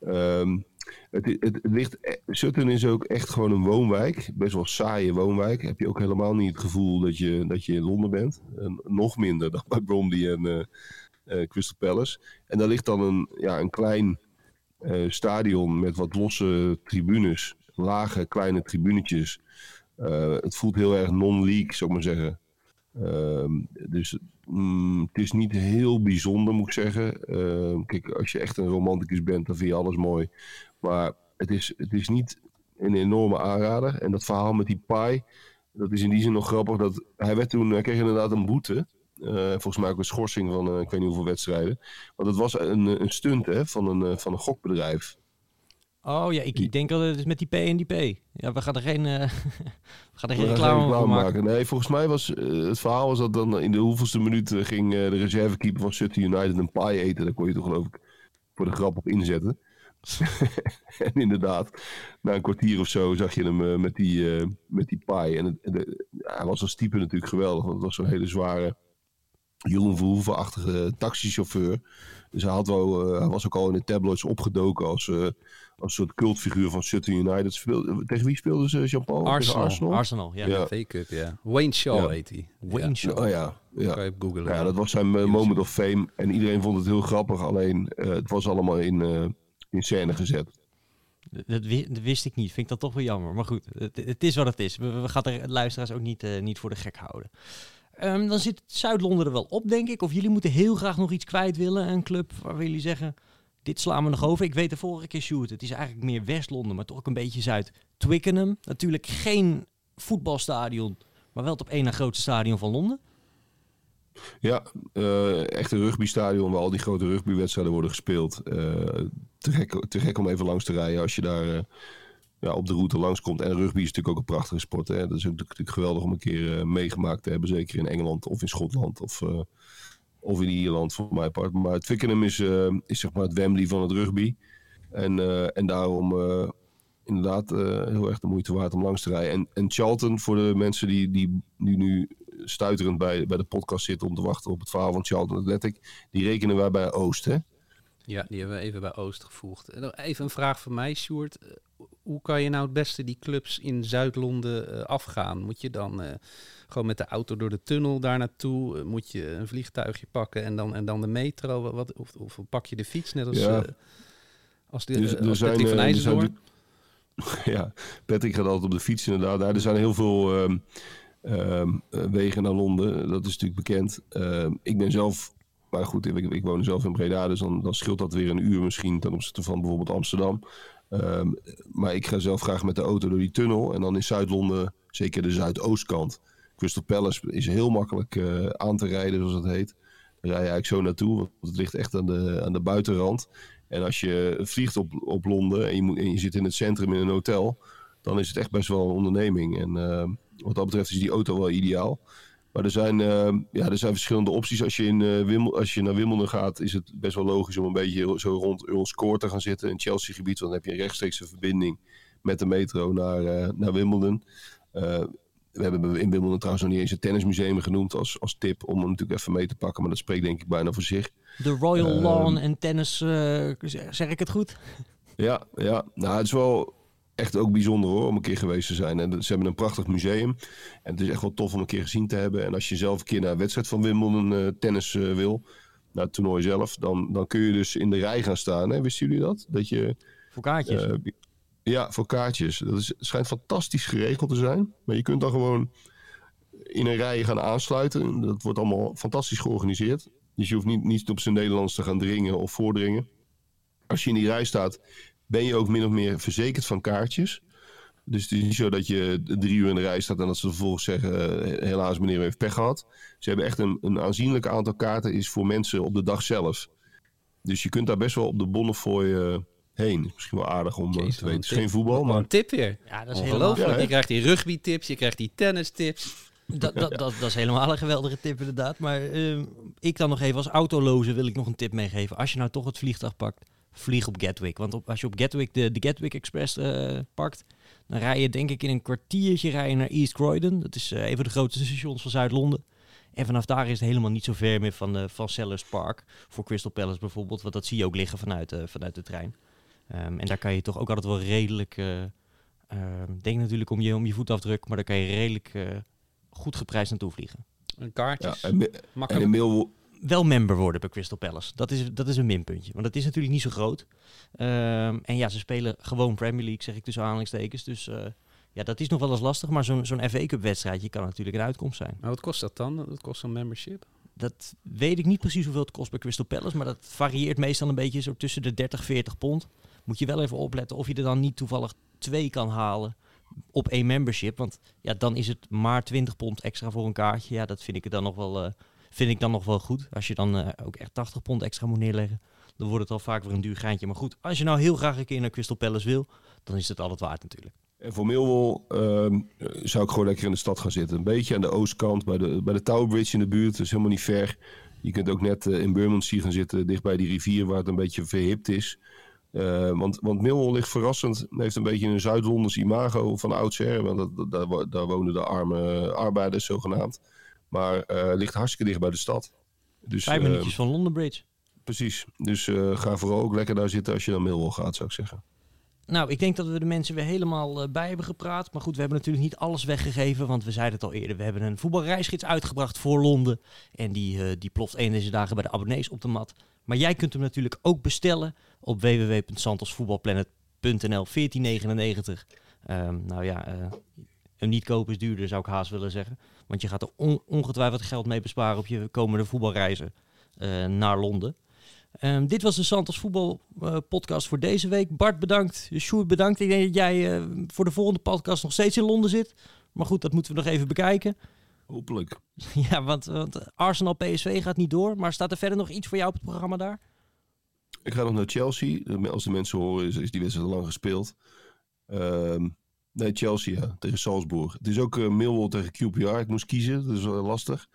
Um, het, het, ligt, Sutton is ook echt gewoon een woonwijk. Best wel saaie woonwijk. Heb je ook helemaal niet het gevoel dat je, dat je in Londen bent. En nog minder dan bij Bromley en uh, uh, Crystal Palace. En daar ligt dan een, ja, een klein uh, stadion met wat losse tribunes. Lage, kleine tribunetjes. Het voelt heel erg non-league, zou ik maar zeggen. Uh, dus mm, het is niet heel bijzonder, moet ik zeggen. Uh, kijk, als je echt een romanticus bent, dan vind je alles mooi. Maar het is, het is niet een enorme aanrader. En dat verhaal met die pie, dat is in die zin nog grappig. Dat hij, werd toen, hij kreeg inderdaad een boete. Uh, volgens mij ook een schorsing van uh, ik weet niet hoeveel wedstrijden. Want het was een, een stunt hè, van, een, van een gokbedrijf. Oh ja, ik, ik denk dat het is met die P en die P. Ja, we gaan er geen, uh, we gaan er geen We reclame maken. Nee, volgens mij was het verhaal was dat dan in de hoeveelste minuut eh, ging eh, de reservekeeper van Sutton United een pie eten. Daar kon je toch geloof ik voor de grap op inzetten. en inderdaad, na een kwartier of zo zag je hem eh, met, die, eh, met die pie. En het, de- ja, hij was als type natuurlijk geweldig, want het was zo'n hele zware Jeroen Verhoeven-achtige taxichauffeur. Dus hij, had wel, eh, hij was ook al in de tabloids opgedoken als, eh, als soort cultfiguur van Sutton United. Speelde, tegen wie speelden ze, Jean-Paul? Arsenal, Arsenal? Arsenal, ja. Ja. V-Cup, ja. Wayne Shaw Ja. heet hij. Wayne Shaw. Oh ja, ja. Kan je googlen. Ja, dat was zijn eh, moment of fame. En iedereen vond het heel grappig. Alleen, eh, het was allemaal in, eh, in scène gezet. Dat, wi- dat wist ik niet. Vind ik dat toch wel jammer. Maar goed, het, het is wat het is. We, we gaan de luisteraars ook niet, niet voor de gek houden. Ehm, dan zit Zuid-Londen er wel op, denk ik. Of jullie moeten heel graag nog iets kwijt willen. Een club waar jullie zeggen, dit slaan we nog over. Ik weet de vorige keer, Sjoerd, het is eigenlijk meer West-Londen, maar toch ook een beetje Zuid. Twickenham, natuurlijk geen voetbalstadion, maar wel het op één na grootste stadion van Londen. Ja, eh, echt een rugbystadion waar al die grote rugbywedstrijden worden gespeeld. Eh, te, gek, te gek om even langs te rijden als je daar eh, ja, op de route langskomt. En rugby is natuurlijk ook een prachtige sport. Hè? Dat is natuurlijk geweldig om een keer meegemaakt te hebben. Zeker in Engeland of in Schotland of, of in Ierland voor mijn part. Maar Twickenham is, eh, is zeg maar het Wembley van het rugby. En, eh, en daarom eh, inderdaad heel erg de moeite waard om langs te rijden. En, en Charlton, voor de mensen die, die, die nu stuiterend bij, bij de podcast zitten om te wachten op het verhaal van Charlton Athletic, die rekenen wij bij Oost, hè? Ja, die hebben we even bij Oost gevoegd. En even een vraag van mij, Sjoerd. Hoe kan je nou het beste die clubs in Zuid-Londen eh, afgaan? Moet je dan eh, gewoon met de auto door de tunnel daar naartoe? Eh, moet je een vliegtuigje pakken en dan, en dan de metro? Wat- of, of pak je de fiets net als, Ja. als, de, Dus Patrick van IJzendoorn? ja, Patrick gaat altijd op de fiets inderdaad. Ja, er zijn heel veel ehm, ehm, eh, wegen naar Londen. Dat is natuurlijk bekend. Ehm, ik ben zelf, maar goed, ik, ik woon zelf in Breda, dus dan, dan scheelt dat weer een uur misschien ten opzichte van bijvoorbeeld Amsterdam. Ehm, maar ik ga zelf graag met de auto door die tunnel. En dan in Zuid-Londen, zeker de zuidoostkant. Crystal Palace is heel makkelijk eh, aan te rijden, zoals dat heet. Daar rij je eigenlijk zo naartoe, want het ligt echt aan de, aan de buitenrand. En als je vliegt op, op Londen en je, moet, je zit in het centrum in een hotel, dan is het echt best wel een onderneming. En eh, wat dat betreft is die auto wel ideaal. Maar er zijn, eh, ja, er zijn verschillende opties. Als je, in, Wimbledon, als je naar Wimbledon gaat, is het best wel logisch om een beetje zo rond Earl's Court te gaan zitten. In het Chelsea-gebied, want dan heb je een rechtstreekse verbinding met de metro naar, eh, naar Wimbledon. We hebben in Wimbledon trouwens nog niet eens een tennismuseum genoemd als, als tip om hem natuurlijk even mee te pakken. Maar dat spreekt denk ik bijna voor zich. De Royal Ehm. Lawn en tennis, zeg ik het goed? Ja, ja. Nou, het is wel. Echt ook bijzonder hoor, om een keer geweest te zijn. En ze hebben een prachtig museum. En het is echt wel tof om een keer gezien te hebben. En als je zelf een keer naar een wedstrijd van Wimbledon eh, tennis eh, wil, naar het toernooi zelf, dan, dan kun je dus in de rij gaan staan. Hè? Wisten jullie dat? Dat je, Voor kaartjes. eh, ja, voor kaartjes. Dat is, schijnt fantastisch geregeld te zijn. Maar je kunt dan gewoon in een rij gaan aansluiten. Dat wordt allemaal fantastisch georganiseerd. Dus je hoeft niet, niet op zijn Nederlands te gaan dringen of voordringen. Als je in die rij staat, ben je ook min of meer verzekerd van kaartjes. Dus het is niet zo dat je drie uur in de rij staat en dat ze vervolgens zeggen: eh, helaas, meneer, u heeft pech gehad. Ze hebben echt een, een aanzienlijk aantal kaarten is voor mensen op de dag zelf. Dus je kunt daar best wel op de Bonnefoy eh, heen. Is Misschien wel aardig om eh, Jezus, te weten. Het is geen voetbal, maar een tip weer. ja, dat is Ongelooflijk. helemaal, Ja, je krijgt die rugby-tips, je krijgt die tennis-tips. dat, dat, dat, dat is helemaal een geweldige tip inderdaad. Maar eh, ik dan nog even als autoloze wil ik nog een tip meegeven. Als je nou toch het vliegtuig pakt, vlieg op Gatwick. Want op, als je op Gatwick de, de Gatwick Express eh, pakt, dan rij je denk ik in een kwartiertje rij je naar East Croydon. Dat is eh, een van de grootste stations van Zuid-Londen. En vanaf daar is het helemaal niet zo ver meer van, de, van Sellers Park. Voor Crystal Palace bijvoorbeeld. Want dat zie je ook liggen vanuit, eh, vanuit de trein. Ehm, en daar kan je toch ook altijd wel redelijk... eh, ehm, denk natuurlijk om je, om je voetafdruk. Maar daar kan je redelijk eh, goed geprijsd naartoe vliegen. En ja, kaartjes. en, en in Wel member worden bij Crystal Palace. Dat is, dat is een minpuntje. Want het is natuurlijk niet zo groot. Ehm, en ja, ze spelen gewoon Premier League, zeg ik tussen aanhalingstekens. Dus eh, ja, dat is nog wel eens lastig. Maar zo'n zo'n FA Cup wedstrijdje kan natuurlijk een uitkomst zijn. Maar wat kost dat dan? Wat kost zo'n membership? Dat weet ik niet precies hoeveel het kost bij Crystal Palace. Maar dat varieert meestal een beetje zo tussen de 30 40 pond. Moet je wel even opletten of je er dan niet toevallig twee kan halen op één membership. Want ja, dan is het maar 20 pond extra voor een kaartje. Ja, dat vind ik er dan nog wel, eh, vind ik dan nog wel goed. Als je dan eh, ook echt 80 pond extra moet neerleggen, dan wordt het al vaak weer een duur geintje. Maar goed, als je nou heel graag een keer naar Crystal Palace wil, dan is het altijd waard natuurlijk. En voor Millwall ehm, zou ik gewoon lekker in de stad gaan zitten. Een beetje aan de oostkant, bij de, bij de Tower Bridge in de buurt. Dat is helemaal niet ver. Je kunt ook net eh, in Bermondsey gaan zitten, dicht bij die rivier waar het een beetje verhipt is. Eh, want, want Millwall ligt verrassend, heeft een beetje een Zuid-Londens imago van oudsher. Want daar, daar wonen de arme arbeiders zogenaamd. Maar eh, ligt hartstikke dicht bij de stad. Dus, Vijf eh, minuutjes van London Bridge. Precies. Dus eh, ga vooral ook lekker daar zitten als je naar Millwall gaat, zou ik zeggen. Nou, ik denk dat we de mensen weer helemaal bij hebben gepraat. Maar goed, we hebben natuurlijk niet alles weggegeven. Want we zeiden het al eerder. We hebben een voetbalreisgids uitgebracht voor Londen. En die, die ploft een deze dagen bij de abonnees op de mat. Maar jij kunt hem natuurlijk ook bestellen op www.santosvoetbalplanet.nl 1499. Ehm, nou ja, hem niet kopen is duurder zou ik haast willen zeggen. Want je gaat er on- ongetwijfeld geld mee besparen op je komende voetbalreizen eh, naar Londen. Ehm, dit was de Santos Voetbal eh, podcast voor deze week. Bart bedankt, Sjoerd bedankt. Ik denk dat jij eh, voor de volgende podcast nog steeds in Londen zit. Maar goed, dat moeten we nog even bekijken. Hopelijk. ja, want, want Arsenal PSV gaat niet door. Maar staat er verder nog iets voor jou op het programma daar? Ik ga nog naar Chelsea. Als de mensen horen, is, is die wedstrijd al lang gespeeld. Ehm, nee, Chelsea tegen Salzburg. Het is ook uh, Millwall tegen QPR. Ik moest kiezen, wel lastig.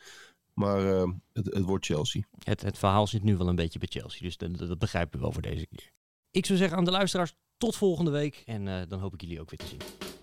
Maar eh, het, het wordt Chelsea. Het, het verhaal zit nu wel een beetje bij Chelsea. Dus dat, dat begrijpen we wel voor deze keer. Ik zou zeggen aan de luisteraars, tot volgende week. En eh, dan hoop ik jullie ook weer te zien.